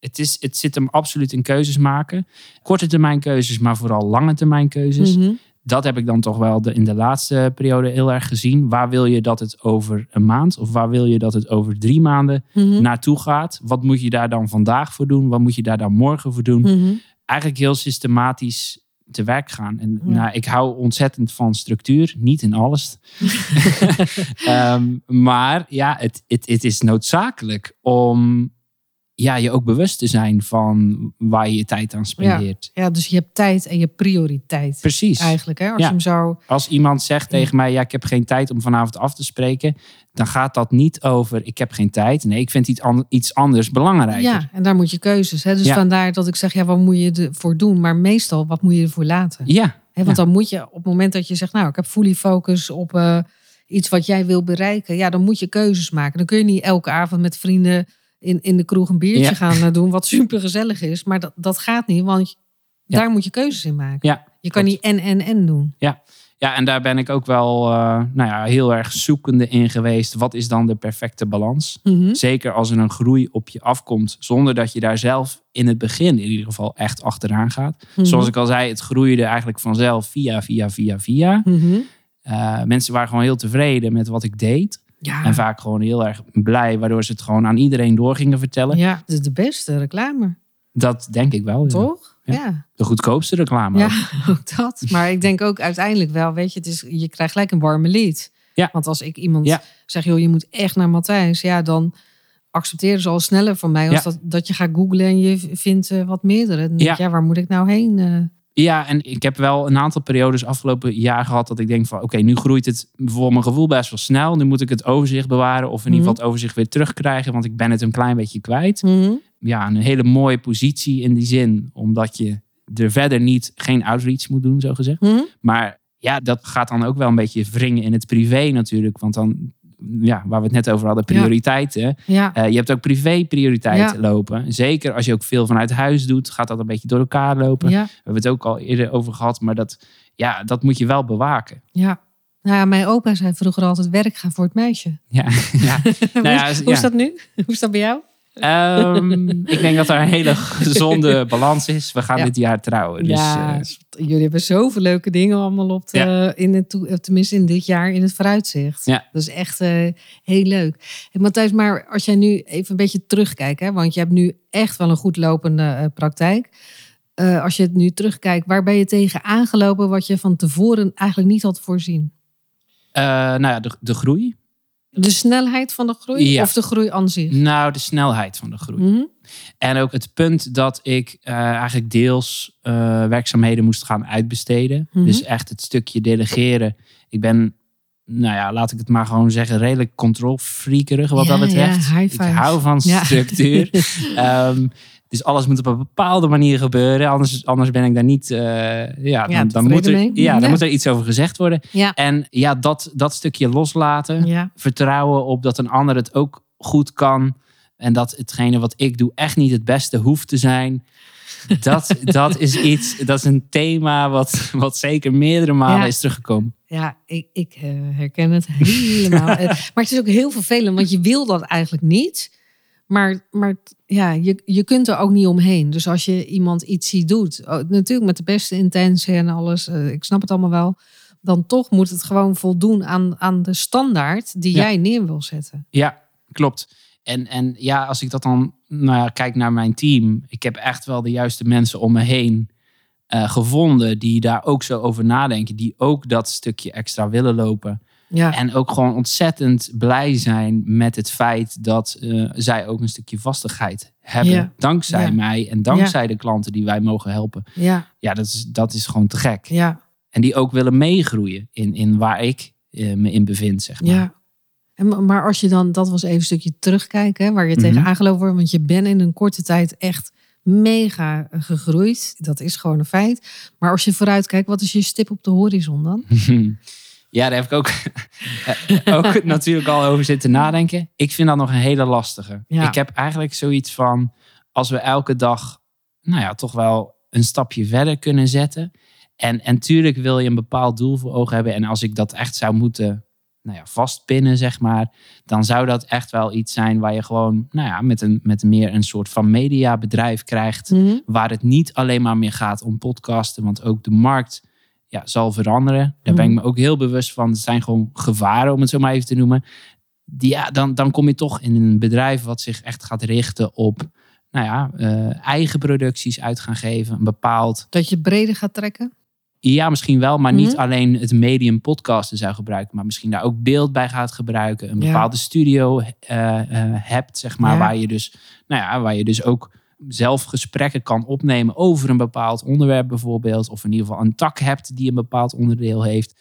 het, is, het zit hem absoluut in keuzes maken. Korte termijn keuzes, maar vooral lange termijn keuzes. Mhm. Dat heb ik dan toch wel de, in de laatste periode heel erg gezien. Waar wil je dat het over een maand of waar wil je dat het over drie maanden Mhm. naartoe gaat? Wat moet je daar dan vandaag voor doen? Wat moet je daar dan morgen voor doen? Mhm. Eigenlijk heel systematisch te werk gaan. En Ja. nou, ik hou ontzettend van structuur, niet in alles. <laughs> <laughs> Ehm, maar ja, het, het, het is noodzakelijk om ja, je ook bewust te zijn van waar je je tijd aan spendeert. Ja, dus je hebt tijd en je prioriteit. Precies. Eigenlijk, hè? Als Ja. je hem. Als iemand zegt tegen mij, ja, ik heb geen tijd om vanavond af te spreken, dan gaat dat niet over, ik heb geen tijd. Nee, ik vind iets, an- iets anders belangrijker. Ja, en daar moet je keuzes. Hè? Dus Ja. vandaar dat ik zeg, ja, wat moet je ervoor doen? Maar meestal, wat moet je ervoor laten? Ja, Hè, want dan moet je op het moment dat je zegt, nou, ik heb fully focus op eh, iets wat jij wil bereiken, ja, dan moet je keuzes maken. Dan kun je niet elke avond met vrienden in, in de kroeg een biertje Ja. gaan eh, doen, wat super gezellig is. Maar dat, dat gaat niet, want Ja. daar moet je keuzes in maken. ja. je kan niet en en en doen. Ja, en daar ben ik ook wel eh, nou ja, heel erg zoekende in geweest. Wat is dan de perfecte balans? Mhm. Zeker als er een groei op je afkomt, zonder dat je daar zelf in het begin in ieder geval echt achteraan gaat. Mhm. Zoals ik al zei, het groeide eigenlijk vanzelf via, via, via, via. Eh, mensen waren gewoon heel tevreden met wat ik deed. Ja, En vaak gewoon heel erg blij, waardoor ze het gewoon aan iedereen door gingen vertellen. ja, is de beste reclame, Dat denk ik wel. toch? Ja. ja. De goedkoopste reclame. Ja, ook. <laughs> ook dat. Maar ik denk ook uiteindelijk wel, weet je, het is, je krijgt gelijk een warme lied. Ja. Want als ik iemand Ja. zeg, joh, je moet echt naar Matthijs, ja, dan accepteren ze al sneller van mij. Als dat, dat je gaat googlen en je vindt eh, wat meerdere. Dan denk Ja. waar moet ik nou heen? eh? Ja, en ik heb wel een aantal periodes afgelopen jaar gehad dat ik denk van oké, nu groeit het voor mijn gevoel best wel snel. Nu moet ik het overzicht bewaren of in ieder geval het overzicht weer terugkrijgen, want ik ben het een klein beetje kwijt. Mhm. Ja, een hele mooie positie in die zin, omdat je er verder niet geen outreach moet doen, zo gezegd. Mhm. Maar ja, dat gaat dan ook wel een beetje wringen in het privé natuurlijk, want dan, ja, waar we het net over hadden, prioriteiten. Ja, Eh, je hebt ook privé prioriteiten Ja. lopen. Zeker als je ook veel vanuit huis doet, gaat dat een beetje door elkaar lopen. ja, We hebben het ook al eerder over gehad, maar dat, ja, dat moet je wel bewaken. ja. Nou ja, mijn opa zei vroeger altijd werk gaan voor het meisje. Ja, <laughs> ja. <laughs> hoe, ja, is, ja. hoe is dat nu? <laughs> Hoe is dat bij jou? Ehm, ik denk dat er een hele gezonde <laughs> balans is. We gaan Ja. dit jaar trouwen. Dus, ja, eh, jullie hebben zoveel leuke dingen allemaal op de, in het, of tenminste in dit jaar in het vooruitzicht. Ja. Dat is echt eh, heel leuk. Hey, Matthijs, maar als jij nu even een beetje terugkijkt, hè, want je hebt nu echt wel een goed lopende eh, praktijk. Eh, als je het nu terugkijkt, waar ben je tegen aangelopen wat je van tevoren eigenlijk niet had voorzien? eh, nou ja, de, de groei. De snelheid van de groei Ja. of de groei aan zich? Nou, de snelheid van de groei. Mhm. En ook het punt dat ik eh, eigenlijk deels eh, werkzaamheden moest gaan uitbesteden. Mhm. Dus echt het stukje delegeren. Ik ben, nou ja, laat ik het maar gewoon zeggen, redelijk controlfreakerig wat Ja, dat betreft. ja, ik hou van structuur. <laughs> Ehm, dus alles moet op een bepaalde manier gebeuren. Anders, anders ben ik daar niet. eh, ja, dan, dan, moet er, mee. ja, dan Ja. moet er iets over gezegd worden. Ja. En ja, dat, dat stukje loslaten vertrouwen op dat een ander het ook goed kan. En dat hetgene wat ik doe echt niet het beste hoeft te zijn. Dat, <laughs> dat is iets, dat is een thema wat, wat zeker meerdere malen is teruggekomen. Ja, ik, ik eh, herken het helemaal. <laughs> Maar het is ook heel vervelend, want je wil dat eigenlijk niet. Maar, maar ja, je, je kunt er ook niet omheen. Dus als je iemand iets ziet doet, oh, natuurlijk met de beste intentie en alles, eh, ik snap het allemaal wel. Dan toch moet het gewoon voldoen aan, aan de standaard die Ja. jij neer wil zetten. Ja, klopt. En, en ja, als ik dat dan nou ja, kijk naar mijn team. Ik heb echt wel de juiste mensen om me heen eh, gevonden. Die daar ook zo over nadenken. Die ook dat stukje extra willen lopen. Ja, En ook gewoon ontzettend blij zijn met het feit dat eh, zij ook een stukje vastigheid hebben. Ja. Dankzij Ja. mij en dankzij de klanten die wij mogen helpen. ja, Ja, dat is, dat is gewoon te gek. ja, En die ook willen meegroeien in, in waar ik eh, me in bevind, zeg maar. ja. En, ma- maar als je dan, dat was even een stukje terugkijken, hè, waar je tegen Mhm. aangelopen wordt, want je bent in een korte tijd echt mega gegroeid. Dat is gewoon een feit. Maar als je vooruit kijkt, wat is je stip op de horizon dan? <laughs> Ja, daar heb ik ook, <laughs> ook natuurlijk al over zitten nadenken. Ik vind dat nog een hele lastige. Ja. Ik heb eigenlijk zoiets van, als we elke dag, nou ja, toch wel een stapje verder kunnen zetten. En, en tuurlijk wil je een bepaald doel voor ogen hebben. En als ik dat echt zou moeten nou ja, vastpinnen, zeg maar, dan zou dat echt wel iets zijn waar je gewoon, nou ja, met een, met meer een soort van mediabedrijf krijgt Mhm. waar het niet alleen maar meer gaat om podcasten, want ook de markt ja, zal veranderen. Daar ben ik me ook heel bewust van. Het zijn gewoon gevaren, om het zo maar even te noemen. Die, ja, dan, dan kom je toch in een bedrijf wat zich echt gaat richten op nou ja, eh, eigen producties uit gaan geven. Een bepaald, Dat je breder gaat trekken? ja misschien wel, maar niet Mhm. alleen het medium podcasten zou gebruiken, maar misschien daar ook beeld bij gaat gebruiken. Een Ja. bepaalde studio eh, eh, hebt, zeg maar, Ja. waar je dus, nou ja, waar je dus ook zelf gesprekken kan opnemen over een bepaald onderwerp bijvoorbeeld. Of in ieder geval een tak hebt die een bepaald onderdeel heeft.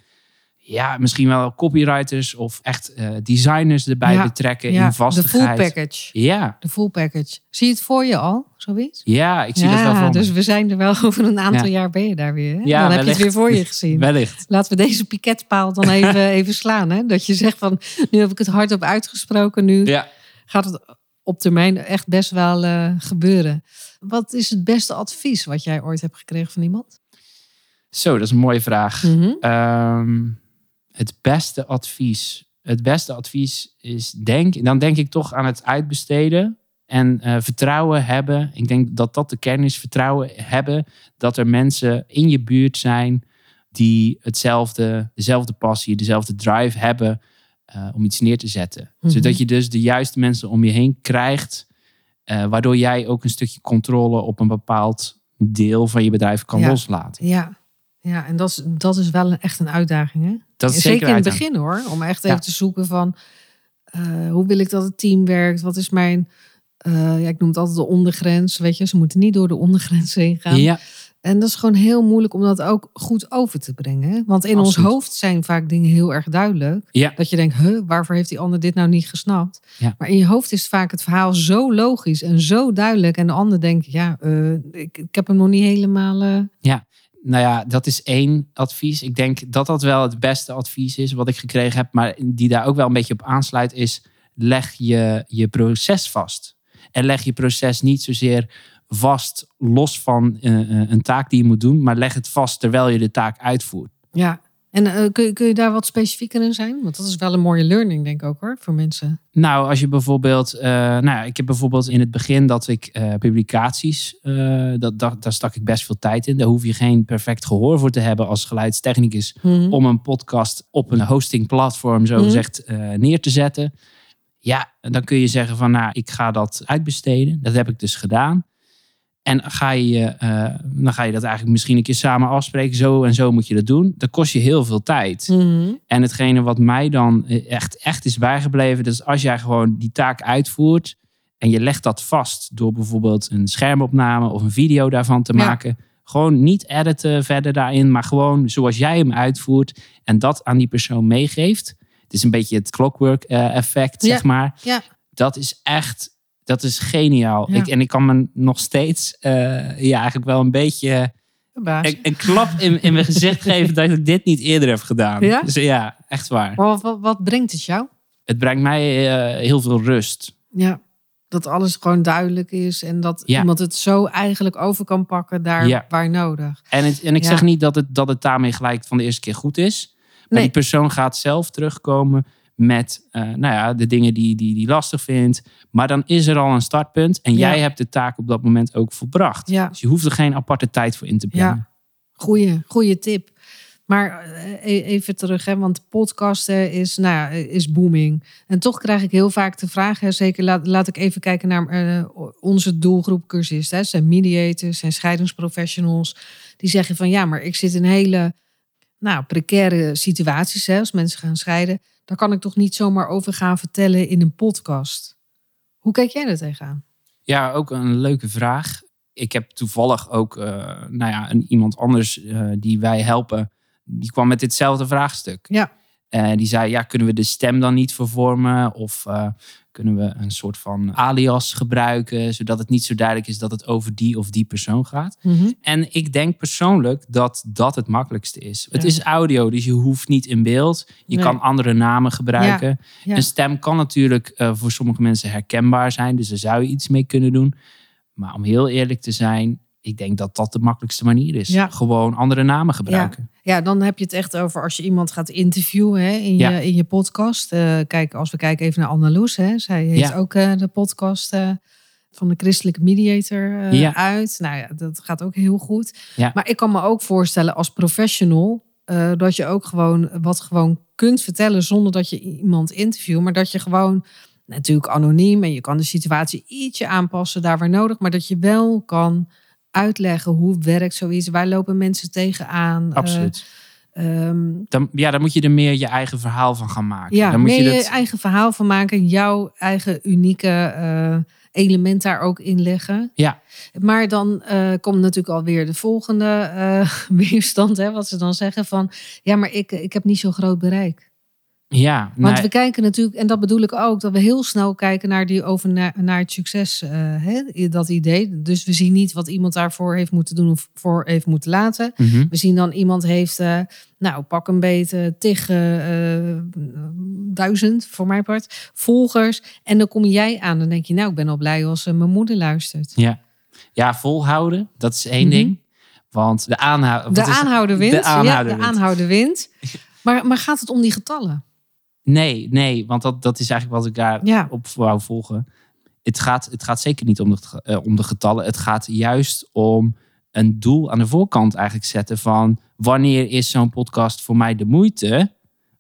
Ja, misschien wel copywriters of echt eh, designers erbij Ja, betrekken Ja, in de full vastigheid. package. Ja, De full package. Zie je het voor je al, zoiets? ja, ik zie ja, dat wel voor me. dus we zijn er wel <laughs> over een aantal Ja. jaar ben je daar weer. Hè? Ja, dan heb je het weer voor je gezien. Wellicht. Laten we deze piketpaal dan even, <laughs> even slaan. Hè? Dat je zegt van, nu heb ik het hardop uitgesproken. Nu Ja. gaat het op termijn echt best wel eh, gebeuren. Wat is het beste advies wat jij ooit hebt gekregen van iemand? Zo, dat is een mooie vraag. Mhm. Ehm, het beste advies. Het beste advies is, denk, dan denk ik toch aan het uitbesteden en eh, vertrouwen hebben. Ik denk dat dat de kern is. Vertrouwen hebben dat er mensen in je buurt zijn die hetzelfde, dezelfde passie, dezelfde drive hebben eh, om iets neer te zetten. Mhm. Zodat je dus de juiste mensen om je heen krijgt, eh, waardoor jij ook een stukje controle op een bepaald deel van je bedrijf kan Ja. loslaten. Ja, ja en dat is, dat is wel echt een uitdaging. Hè? Dat is Zeker zeker in het begin hoor. Om echt Ja. even te zoeken van... Eh, hoe wil ik dat het team werkt? Wat is mijn, ja, ik noem het altijd de ondergrens. Weet je, ze moeten niet door de ondergrens heen gaan. Ja, En dat is gewoon heel moeilijk om dat ook goed over te brengen. Want in ons hoofd zijn vaak dingen heel erg duidelijk. ja. Dat je denkt, huh, waarvoor heeft die ander dit nou niet gesnapt? Ja. Maar in je hoofd is vaak het verhaal zo logisch en zo duidelijk. En de ander denkt, ja, eh, ik, ik heb hem nog niet helemaal... eh, Nou ja, dat is één advies. Ik denk dat dat wel het beste advies is wat ik gekregen heb. Maar die daar ook wel een beetje op aansluit is... leg je, je proces vast. En leg je proces niet zozeer vast los van eh, eh, een taak die je moet doen. Maar leg het vast terwijl je de taak uitvoert. ja. En eh, kun, je- kun je daar wat specifieker in zijn? Want dat is wel een mooie learning, denk ik ook hoor, voor mensen. Nou, als je bijvoorbeeld, nou ja, ik heb bijvoorbeeld in het begin dat ik publicaties, dat, dat, daar stak ik best veel tijd in. Daar hoef je geen perfect gehoor voor te hebben als geluidstechnicus Mhm. om een podcast op een hostingplatform zo Mhm. gezegd neer te zetten. Ja, dan kun je zeggen van, nou, ik ga dat uitbesteden. Dat heb ik dus gedaan. En ga je, eh, dan ga je dat eigenlijk misschien een keer samen afspreken. Zo en zo moet je dat doen. Dat kost je heel veel tijd. Mhm. En hetgene wat mij dan echt, echt is bijgebleven, dat is als jij gewoon die taak uitvoert en je legt dat vast door bijvoorbeeld een schermopname of een video daarvan te Ja. maken. Gewoon niet editen verder daarin, maar gewoon zoals jij hem uitvoert en dat aan die persoon meegeeft. Het is een beetje het clockwork eh, effect, Ja. zeg maar. Ja. Dat is echt, dat is geniaal. Ja. Ik, en ik kan me nog steeds, eh, ja, eigenlijk wel een beetje een, een klap in, in mijn gezicht <laughs> geven dat ik dit niet eerder heb gedaan. Ja? Dus ja, echt waar. Maar wat, wat, brengt het jou? Het brengt mij eh, heel veel rust. Ja, dat alles gewoon duidelijk is en dat Ja. iemand het zo eigenlijk over kan pakken daar Ja. waar nodig. En, het, en ik zeg niet dat het, dat het daarmee gelijk van de eerste keer goed is. Maar Nee. die persoon gaat zelf terugkomen met eh, nou ja, de dingen die die, die lastig vindt. Maar dan is er al een startpunt. En Ja. jij hebt de taak op dat moment ook volbracht. Ja. Dus je hoeft er geen aparte tijd voor in te plannen. Goeie, goeie tip. Maar eh, e- even terug, hè, want podcasten is, nou ja, is booming. En toch krijg ik heel vaak de vraag, hè, zeker laat, laat ik even kijken naar eh, onze doelgroep cursisten. Hè, zijn mediators, zijn scheidingsprofessionals. Die zeggen van ja, maar ik zit in hele nou, precaire situaties. Hè, als mensen gaan scheiden. Daar kan ik toch niet zomaar over gaan vertellen in een podcast. Hoe kijk jij er tegenaan? Ja, ook een leuke vraag. Ik heb toevallig ook eh, nou ja, een, iemand anders eh, die wij helpen. Die kwam met ditzelfde vraagstuk. Ja. Eh, die zei, ja, kunnen we de stem dan niet vervormen? Of eh, kunnen we een soort van alias gebruiken? Zodat het niet zo duidelijk is dat het over die of die persoon gaat. En ik denk persoonlijk dat dat het makkelijkste is. Het is audio, dus je hoeft niet in beeld. Je Nee. kan andere namen gebruiken. Ja. Een stem kan natuurlijk eh, voor sommige mensen herkenbaar zijn. Dus daar zou je iets mee kunnen doen. Maar om heel eerlijk te zijn, ik denk dat dat de makkelijkste manier is. Ja. Gewoon andere namen gebruiken. Ja, dan heb je het echt over als je iemand gaat interviewen hè, in, je, Ja. in je podcast. Eh, kijk, als we kijken even naar Anna Loes. Hè, zij heeft Ja. ook eh, de podcast eh, van de christelijke mediator Ja. uit. Nou ja, dat gaat ook heel goed. Ja. Maar ik kan me ook voorstellen als professional... dat je ook gewoon wat gewoon kunt vertellen zonder dat je iemand interviewt. Maar dat je gewoon, natuurlijk anoniem... en je kan de situatie ietsje aanpassen daar waar nodig... maar dat je wel kan uitleggen hoe werkt zoiets. Waar lopen mensen tegenaan? Eh, Absoluut. Ehm, dan, ja, dan moet je er meer je eigen verhaal van gaan maken. ja, dan moet meer je je, eigen verhaal van maken. Jouw eigen unieke eh, element daar ook in leggen. Ja. Maar dan eh, komt natuurlijk alweer de volgende <laughs> weerstand. Hè, wat ze dan zeggen van... Ja, maar ik, ik heb niet zo'n groot bereik. Ja, Want we kijken natuurlijk, en dat bedoel ik ook, dat we heel snel kijken naar, die over naar, naar het succes, eh, hè, dat idee. Dus we zien niet wat iemand daarvoor heeft moeten doen of voor heeft moeten laten. mhm. We zien dan iemand heeft, eh, nou pak een beetje, tig eh, duizend voor mijn part, volgers. En dan kom jij aan en denk je, nou ik ben al blij als mijn moeder luistert. ja. ja, volhouden, dat is één Mhm. ding. Want de, De aanhouder wint. De aanhouder ja, de wint. aanhouder wint. <laughs> Maar, maar gaat het om die getallen? Nee, nee, want dat, dat is eigenlijk wat ik daar Ja. op wou volgen. Het gaat, het gaat zeker niet om de, eh, om de getallen. Het gaat juist om een doel aan de voorkant eigenlijk zetten van wanneer is zo'n podcast voor mij de moeite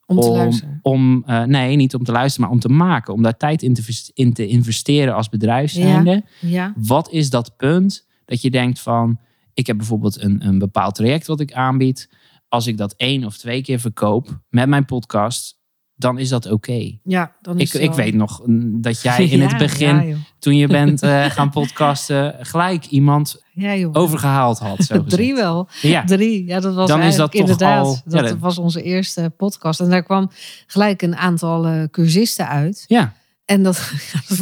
Om te om, luisteren. om eh, nee, niet om te luisteren, maar om te maken, om daar tijd in te, in te investeren als bedrijf zijnde. Ja. Wat is dat punt dat je denkt van, ik heb bijvoorbeeld een, een bepaald traject wat ik aanbied. Als ik dat één of twee keer verkoop met mijn podcast, dan is dat oké. Ja, dan Ik, is ik wel- weet nog mm, dat jij <laughs> in Ja, het begin, Ja, toen je bent eh, <laughs> gaan podcasten, gelijk iemand Ja, overgehaald had. Zo. <laughs> Drie wel. Ja, Drie. Ja, dat was Dan is dat toch inderdaad. al- dat dat- was onze eerste podcast. En daar kwam gelijk een aantal eh, cursisten uit. ja, En dat,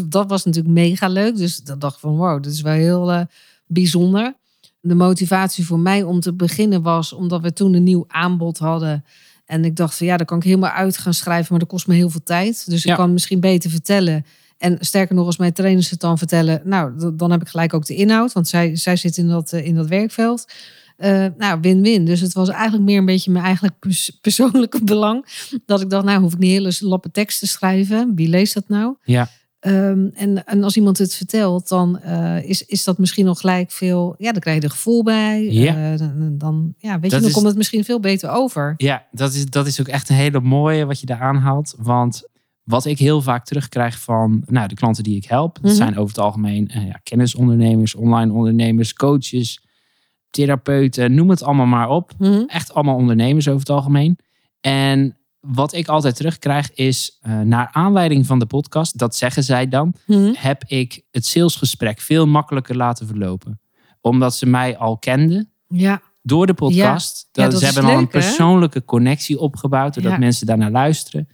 dat was natuurlijk mega leuk. Dus dat dacht ik van wow, dit is wel heel eh, bijzonder. De motivatie voor mij om te beginnen was omdat we toen een nieuw aanbod hadden. En ik dacht van ja, daar kan ik helemaal uit gaan schrijven, maar dat kost me heel veel tijd. Dus ik kan misschien beter vertellen. En sterker nog, als mijn trainers het dan vertellen, nou, dan heb ik gelijk ook de inhoud, want zij, zij zit in dat, eh, in dat werkveld. Eh, nou, win-win. Dus het was eigenlijk meer een beetje mijn eigenlijk pers- <laughs> persoonlijke belang. Dat ik dacht, nou, hoef ik niet hele lappe tekst te schrijven. Wie leest dat nou? ja, Ehm, en, en als iemand het vertelt, dan eh, is, is dat misschien nog gelijk veel. Ja, dan krijg je er gevoel bij. Ja. Eh, dan, dan, ja, weet Dat je, dan is- komt het misschien veel beter over. ja dat, is, dat is ook echt een hele mooie wat je daar aanhaalt. Want wat ik heel vaak terugkrijg van nou, de klanten die ik help, dat Mhm. zijn over het algemeen eh, ja, kennisondernemers, online ondernemers, coaches, therapeuten, noem het allemaal maar op. Mhm. Echt allemaal ondernemers over het algemeen. En wat ik altijd terugkrijg is, eh, naar aanleiding van de podcast, dat zeggen zij dan, Mhm. heb ik het salesgesprek veel makkelijker laten verlopen. Omdat ze mij al kenden Ja, door de podcast. Ja, Dat, dat ze hebben al een hè? persoonlijke connectie opgebouwd, doordat mensen daarnaar luisteren.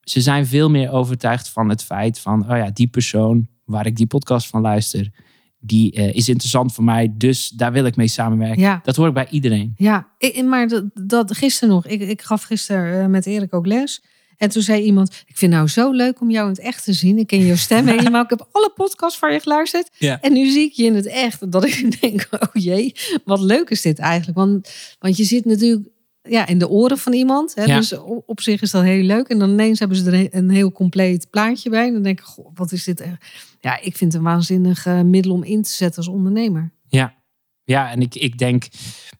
Ze zijn veel meer overtuigd van het feit van, oh ja, die persoon waar ik die podcast van luister, die eh, is interessant voor mij, dus daar wil ik mee samenwerken. ja. Dat hoor ik bij iedereen. Ja, ik, maar dat, dat gisteren nog. Ik, ik gaf gisteren eh, met Erik ook les. En toen zei iemand: Ik vind het nou zo leuk om jou in het echt te zien. Ik ken je stem <laughs> helemaal. Ik heb alle podcasts van je geluisterd. Ja. En nu zie ik je in het echt. Dat ik <laughs> denk: Oh jee, wat leuk is dit eigenlijk? Want, want je zit natuurlijk ja, in de oren van iemand. Hè? Ja. Dus op, zich is dat heel leuk. En dan ineens hebben ze er een- heel compleet plaatje bij. En dan denk ik: Goh, wat is dit? echt? Ja, ik vind het een waanzinnig middel om in te zetten als ondernemer. Ja, ja en ik, ik denk,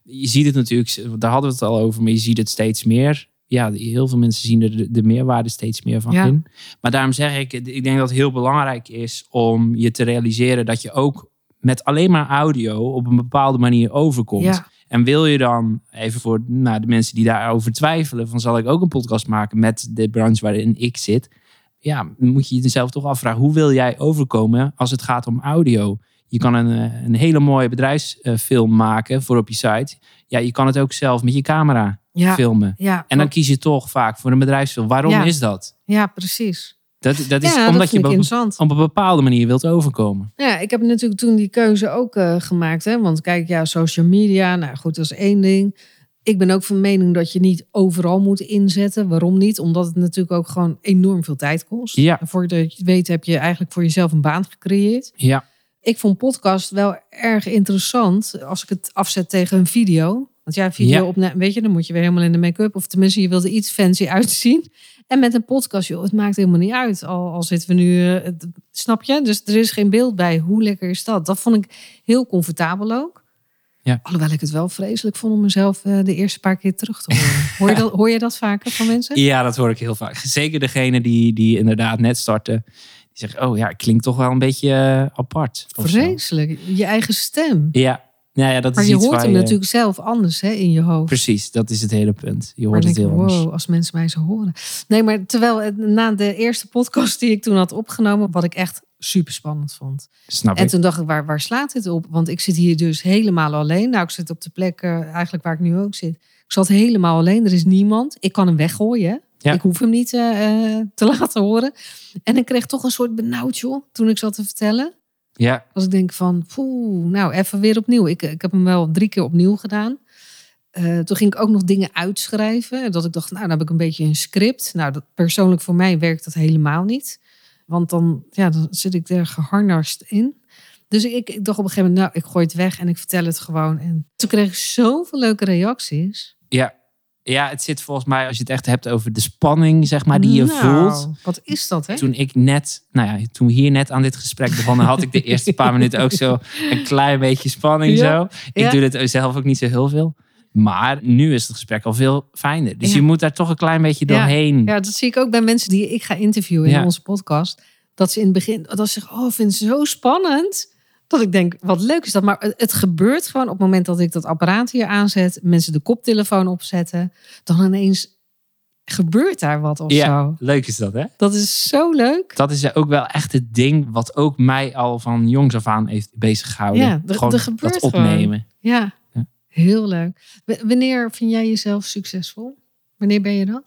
je ziet het natuurlijk, daar hadden we het al over, maar je ziet het steeds meer. Ja, heel veel mensen zien er de, de meerwaarde steeds meer van Ja. in. Maar daarom zeg ik, ik denk dat het heel belangrijk is om je te realiseren dat je ook met alleen maar audio op een bepaalde manier overkomt. Ja. En wil je dan, even voor nou, de mensen die daarover twijfelen, van zal ik ook een podcast maken met de branche waarin ik zit? Ja, dan moet je jezelf toch afvragen, hoe wil jij overkomen als het gaat om audio? Je kan een, eh, een hele mooie bedrijfsfilm maken voor op je site. Ja, je kan het ook zelf met je camera Ja, filmen. ja, En dan kies je toch vaak voor een bedrijfsfilm. Waarom Ja. is dat? ja precies. Dat, dat is ja, omdat je op, op een bepaalde manier wilt overkomen. Ja, ik heb natuurlijk toen die keuze ook eh, gemaakt. Hè? Want kijk, ja, social media, nou goed, dat is één ding. Ik ben ook van mening dat je niet overal moet inzetten. Waarom niet? Omdat het natuurlijk ook gewoon enorm veel tijd kost. Ja. En voordat je het weet heb je eigenlijk voor jezelf een baan gecreëerd. Ja, Ik vond podcast wel erg interessant als ik het afzet tegen een video. Want ja, video Ja. opnemen, weet je, dan moet je weer helemaal in de make-up. Of tenminste, je wilde iets fancy uitzien. En met een podcast, joh, het maakt helemaal niet uit. Al, al zitten we nu, eh, snap je? Dus er is geen beeld bij. Hoe lekker is dat? Dat vond ik heel comfortabel ook. Ja. Alhoewel ik het wel vreselijk vond om mezelf eh, de eerste paar keer terug te horen. <laughs> Hoor je dat, hoor je dat vaker van mensen? ja, dat hoor ik heel vaak. Zeker degene die, die inderdaad net starten. Die zeggen, oh ja, het klinkt toch wel een beetje eh, apart. Vreselijk. Je eigen stem. Ja. Nou ja, dat Maar is je iets hoort hem je- natuurlijk zelf anders hè, in je hoofd. Precies, dat is het hele punt. Je hoort het heel anders. wow, als mensen mij zo horen. Nee, maar terwijl het- na de eerste podcast die ik toen had opgenomen, wat ik echt super spannend vond. Snap En ik. toen dacht ik, waar, waar slaat dit op? Want ik zit hier dus helemaal alleen. Nou, ik zit op de plek eh, eigenlijk waar ik nu ook zit. Ik zat helemaal alleen. Er is niemand. Ik kan hem weggooien. Ja. Ik hoef hem niet eh, eh, te <laughs> laten horen. En ik kreeg toch een soort benauwd, joh, toen ik zat te vertellen. Ja, Als ik denk van, poeh, nou even weer opnieuw. Ik, ik heb hem wel drie keer opnieuw gedaan. Eh, toen ging ik ook nog dingen uitschrijven. Dat ik dacht, nou, dan heb ik een beetje een script. Nou, dat, persoonlijk voor mij werkt dat helemaal niet. Want dan, ja, dan zit ik er geharnast in. Dus ik, ik dacht op een gegeven moment, nou, ik gooi het weg en ik vertel het gewoon. En toen kreeg ik zoveel leuke reacties. ja. Ja, het zit volgens mij, als je het echt hebt over de spanning, zeg maar, die je Nou, voelt. Wat is dat, hè? Toen ik net, nou ja, toen we hier net aan dit gesprek begonnen, had ik de <laughs> eerste paar minuten ook zo een klein beetje spanning Ja, zo. Ik ja. doe dit zelf ook niet zo heel veel. Maar nu is het gesprek al veel fijner. Dus Ja. je moet daar toch een klein beetje doorheen. Ja, dat zie ik ook bij mensen die ik ga interviewen in onze podcast. Dat ze in het begin, dat ze zeggen, oh, ik vind het zo spannend. Dat ik denk, wat leuk is dat. Maar het, gebeurt gewoon op het moment dat ik dat apparaat hier aanzet. Mensen de koptelefoon opzetten. Dan ineens gebeurt daar wat of Ja, zo. leuk is dat, hè? Dat is zo leuk. Dat is ook wel echt het ding wat ook mij al van jongs af aan heeft bezig gehouden. Ja, er- Gewoon er gebeurt dat opnemen. Ja, Ja. heel leuk. W- wanneer vind jij jezelf succesvol? Wanneer ben je dat?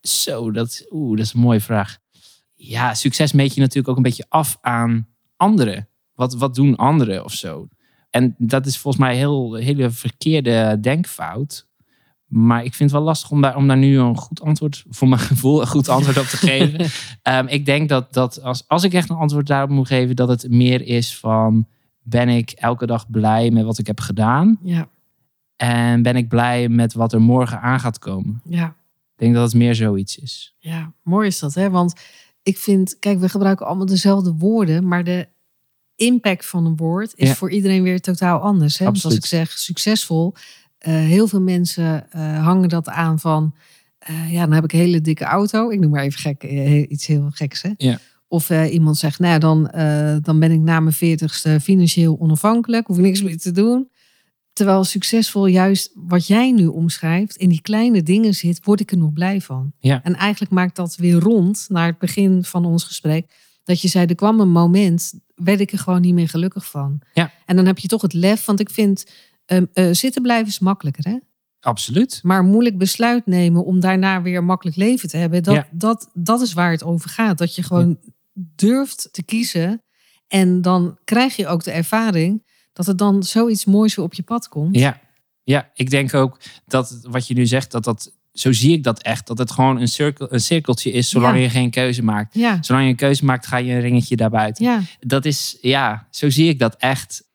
Zo, dat, oeh, dat is een mooie vraag. Ja, succes meet je natuurlijk ook een beetje af aan anderen. Wat, wat doen anderen of zo? En dat is volgens mij een heel, hele verkeerde denkfout. Maar ik vind het wel lastig om daar, om daar nu een goed antwoord, voor mijn gevoel, een goed antwoord op te <laughs> geven. Ehm, ik denk dat, dat als, als ik echt een antwoord daarop moet geven, dat het meer is van: ben ik elke dag blij met wat ik heb gedaan? Ja, En ben ik blij met wat er morgen aan gaat komen? ja, Ik denk dat het meer zoiets is. ja. Mooi is dat, hè? Want ik vind, kijk, we gebruiken allemaal dezelfde woorden, maar de impact van een woord is Ja. voor iedereen weer totaal anders. Hè? Dus als ik zeg succesvol, eh, heel veel mensen eh, hangen dat aan van, eh, ja, dan heb ik een hele dikke auto. Ik noem maar even gek, iets heel geks, hè? Ja. Of iemand zegt, nou dan, dan ben ik na mijn veertigste financieel onafhankelijk, hoef ik niks meer te doen. Terwijl succesvol juist wat jij nu omschrijft, in die kleine dingen zit, word ik er nog blij van. Ja. En eigenlijk maakt dat weer rond naar het begin van ons gesprek. Dat je zei, er kwam een moment, werd ik er gewoon niet meer gelukkig van. Ja. En dan heb je toch het lef, want ik vind ehm, eh, zitten blijven is makkelijker. Hè? Absoluut. Maar moeilijk besluit nemen om daarna weer een makkelijk leven te hebben. Dat, Ja. dat, dat is waar het over gaat. Dat je gewoon durft te kiezen. En dan krijg je ook de ervaring dat er dan zoiets moois weer op je pad komt. Ja. ja, ik denk ook dat wat je nu zegt, dat dat, zo zie ik dat echt, dat het gewoon een, cirkel, een cirkeltje is zolang Ja. je geen keuze maakt. Ja, Zolang je een keuze maakt, ga je een ringetje daarbuiten. ja, Dat is, ja, zo zie ik dat echt.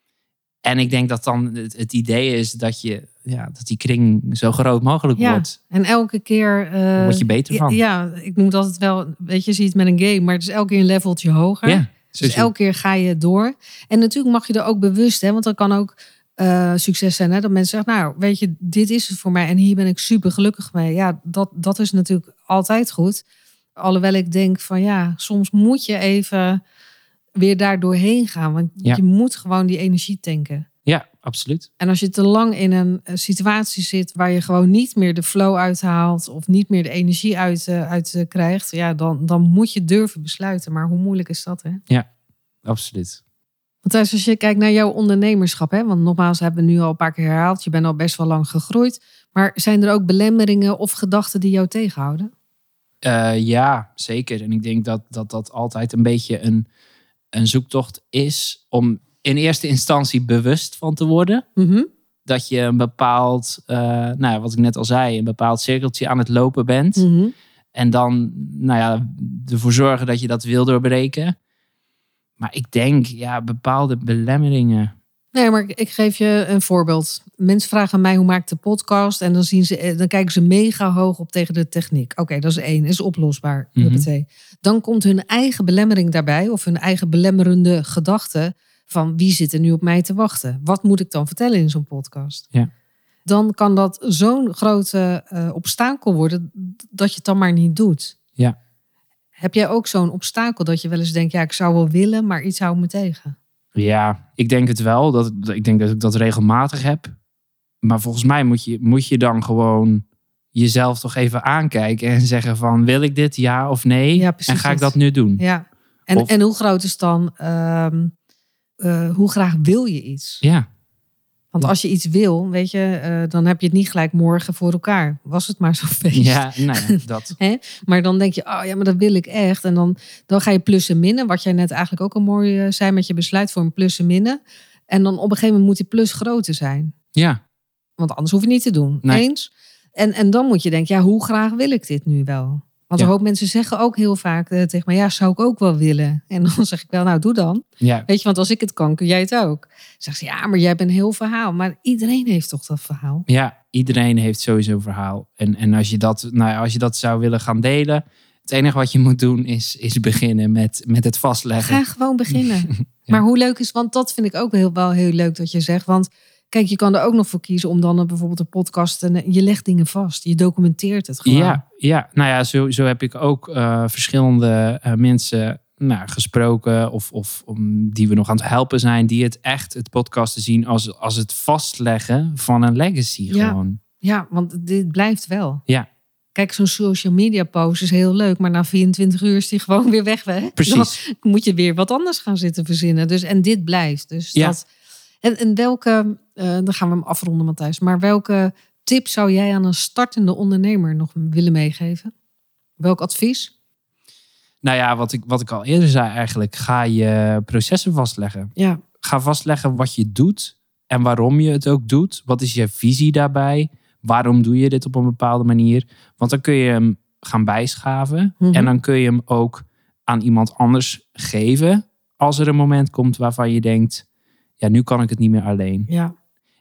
En ik denk dat dan het, het idee is dat, je, ja, dat die kring zo groot mogelijk ja. wordt. En elke keer. eh, word je beter van. Ja, ik noem dat het wel. Weet je, ziet het met een game, maar het is elke keer een leveltje hoger. Dus zie- elke keer ga je door. En natuurlijk mag je er ook bewust, hè, want dat kan ook eh, succes zijn. Hè, dat mensen zeggen, nou, weet je, dit is het voor mij en hier ben ik super gelukkig mee. Ja, dat, dat is natuurlijk altijd goed. Alhoewel ik denk van ja, soms moet je even weer daar doorheen gaan. Want Ja. je moet gewoon die energie tanken. ja, absoluut. En als je te lang in een eh, situatie zit waar je gewoon niet meer de flow uithaalt of niet meer de energie uit, eh, uit krijgt, ja, dan, dan moet je durven besluiten. Maar hoe moeilijk is dat, hè? Absoluut. Thijs, als je kijkt naar jouw ondernemerschap, hè, want nogmaals hebben we nu al een paar keer herhaald, je bent al best wel lang gegroeid. Maar zijn er ook belemmeringen of gedachten die jou tegenhouden? Eh, ja, zeker. En ik denk dat dat, dat altijd een beetje een, een zoektocht is om in eerste instantie bewust van te worden. Mhm. Dat je een bepaald, eh, nou ja, wat ik net al zei, een bepaald cirkeltje aan het lopen bent. Mhm. En dan, nou ja, ervoor zorgen dat je dat wil doorbreken. Maar ik denk, ja, bepaalde belemmeringen. Nee, maar ik- geef je een voorbeeld. Mensen vragen mij hoe maak ik de podcast en dan, zien ze, eh, dan kijken ze mega hoog op tegen de techniek. Oké, dat is één, is oplosbaar. Huppatee. Dan komt hun eigen belemmering daarbij of hun eigen belemmerende gedachte van wie zit er nu op mij te wachten? Wat moet ik dan vertellen in zo'n podcast? Ja. Dan kan dat zo'n grote eh, obstakel worden dat je het dan maar niet doet. Ja. Heb jij ook zo'n obstakel dat je wel eens denkt, ja, ik zou wel willen, maar iets houdt me tegen? Ja, ik denk het wel. Dat, ik denk dat ik dat regelmatig heb. Maar volgens mij moet je, moet je dan gewoon jezelf toch even aankijken en zeggen van wil ik dit ja of nee? Ja, en ga ik dat. nu doen? Ja. En, Of- en hoe groot is dan, ehm, eh, hoe graag wil je iets? Ja, Want als je iets wil, weet je, eh, dan heb je het niet gelijk morgen voor elkaar. Was het maar zo'n <laughs> feest. ja, nou ja, dat. <laughs> Maar dan denk je, oh ja, maar dat wil ik echt. En dan, dan ga je plussen minnen. Wat jij net eigenlijk ook een mooi eh, zei met je besluitvorm plussen minnen. En dan op een gegeven moment moet die plus groter zijn. Ja, Want anders hoef je niet te doen. Nee. Eens? En, en dan moet je denken, ja, hoe graag wil ik dit nu wel? Want Ja. een hoop mensen zeggen ook heel vaak eh, tegen mij, ja, zou ik ook wel willen. En dan <laughs> zeg ik wel, nou, doe dan. ja, Weet je, want als ik het kan, kun jij het ook. Zegt ze, ja, maar jij bent een heel verhaal. Maar iedereen heeft toch dat verhaal? ja, iedereen heeft sowieso een verhaal. En, en als, je dat, nou ja, als je dat zou willen gaan delen, het enige wat je moet doen is, is beginnen met, met het vastleggen. Ga gewoon beginnen. <laughs> Maar hoe leuk is, want dat vind ik ook heel, wel heel leuk dat je zegt. Want kijk, je kan er ook nog voor kiezen om dan een- bijvoorbeeld een podcast... en eh, je legt dingen vast, je documenteert het gewoon. Ja, ja, nou ja, zo, zo heb ik ook eh, verschillende eh, mensen nou, gesproken of, of om, die we nog aan het helpen zijn, die het echt, het podcasten zien als, als het vastleggen van een legacy Ja. gewoon. Ja, want dit blijft wel. Ja. Kijk, zo'n social media post is heel leuk, maar na 24 uur is die gewoon weer weg. Hè? Precies. Dan moet je weer wat anders gaan zitten verzinnen. Dus, en dit blijft. Dus Ja. dat, en, en welke, eh, dan gaan we hem afronden, Matthijs. Maar welke tip zou jij aan een startende ondernemer nog willen meegeven? Welk advies? Nou ja, wat ik, wat ik al eerder zei eigenlijk. Ga je processen vastleggen. Ja, Ga vastleggen wat je doet en waarom je het ook doet. Wat is je visie daarbij? Waarom doe je dit op een bepaalde manier? Want dan kun je hem gaan bijschaven. Mhm. En dan kun je hem ook aan iemand anders geven. Als er een moment komt waarvan je denkt... Ja, nu kan ik het niet meer alleen. ja,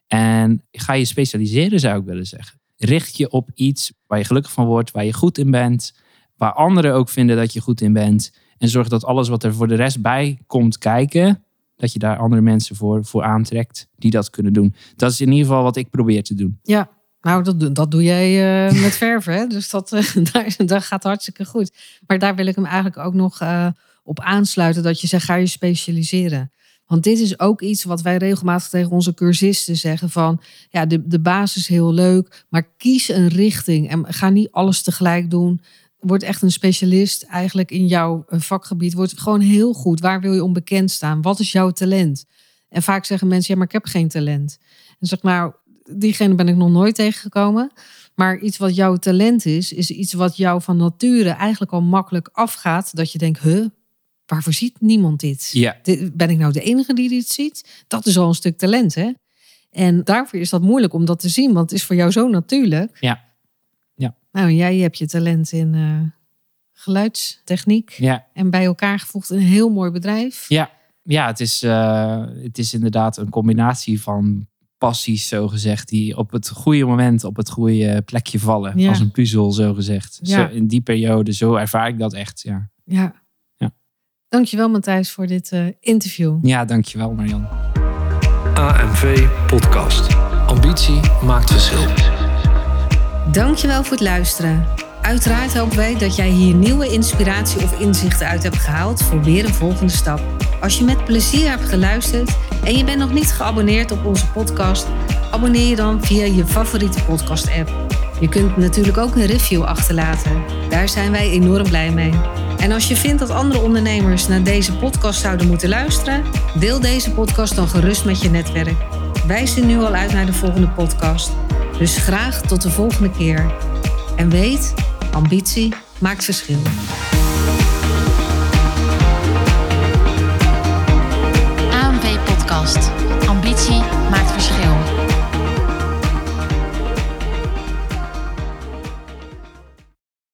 En ga je specialiseren, zou ik willen zeggen. Richt je op iets waar je gelukkig van wordt, waar je goed in bent, waar anderen ook vinden dat je goed in bent. En zorg dat alles wat er voor de rest bij komt kijken, dat je daar andere mensen voor, voor aantrekt die dat kunnen doen. Dat is in ieder geval wat ik probeer te doen. ja. Nou, dat, doe- dat doe jij eh, met <laughs> verven. Hè? Dus dat, eh, <laughs> daar, dat gaat hartstikke goed. Maar daar wil ik hem eigenlijk ook nog eh, op aansluiten. Dat je zegt, ga je specialiseren. Want dit is ook iets wat wij regelmatig tegen onze cursisten zeggen. Van, ja, de, de basis is heel leuk. Maar kies een richting. En ga niet alles tegelijk doen. Word echt een specialist eigenlijk in jouw eh, vakgebied. Word gewoon heel goed. Waar wil je onbekend staan? Wat is jouw talent? En vaak zeggen mensen, ja, maar ik heb geen talent. En zeg nou, diegene ben ik nog nooit tegengekomen. Maar iets wat jouw talent is, is iets wat jou van nature eigenlijk al makkelijk afgaat. Dat je denkt, huh, waarvoor ziet niemand dit? Ja, Ben ik nou de enige die dit ziet? Dat is al een stuk talent, hè? En daarvoor is dat moeilijk om dat te zien, want het is voor jou zo natuurlijk. Ja. Ja. Nou, jij hebt je talent in eh, geluidstechniek ja, en bij elkaar gevoegd een heel mooi bedrijf. ja. ja het, is, eh, het is inderdaad een combinatie van passies, zo gezegd, die op het goede moment op het goede plekje vallen. Ja. Als een puzzel, zo gezegd. Ja. Zo, in die periode, zo ervaar ik dat echt, ja. Ja. Dankjewel Matthijs voor dit eh, interview. Ja, dankjewel Marian. AMV Podcast. Ambitie maakt verschil. Dankjewel voor het luisteren. Uiteraard hopen wij dat jij hier nieuwe inspiratie of inzichten uit hebt gehaald voor weer een volgende stap. Als je met plezier hebt geluisterd en je bent nog niet geabonneerd op onze podcast, abonneer je dan via je favoriete podcast-app. Je kunt natuurlijk ook een review achterlaten. Daar zijn wij enorm blij mee. En als je vindt dat andere ondernemers naar deze podcast zouden moeten luisteren, deel deze podcast dan gerust met je netwerk. Wij zien nu al uit naar de volgende podcast. Dus graag tot de volgende keer. En weet, ambitie maakt verschil.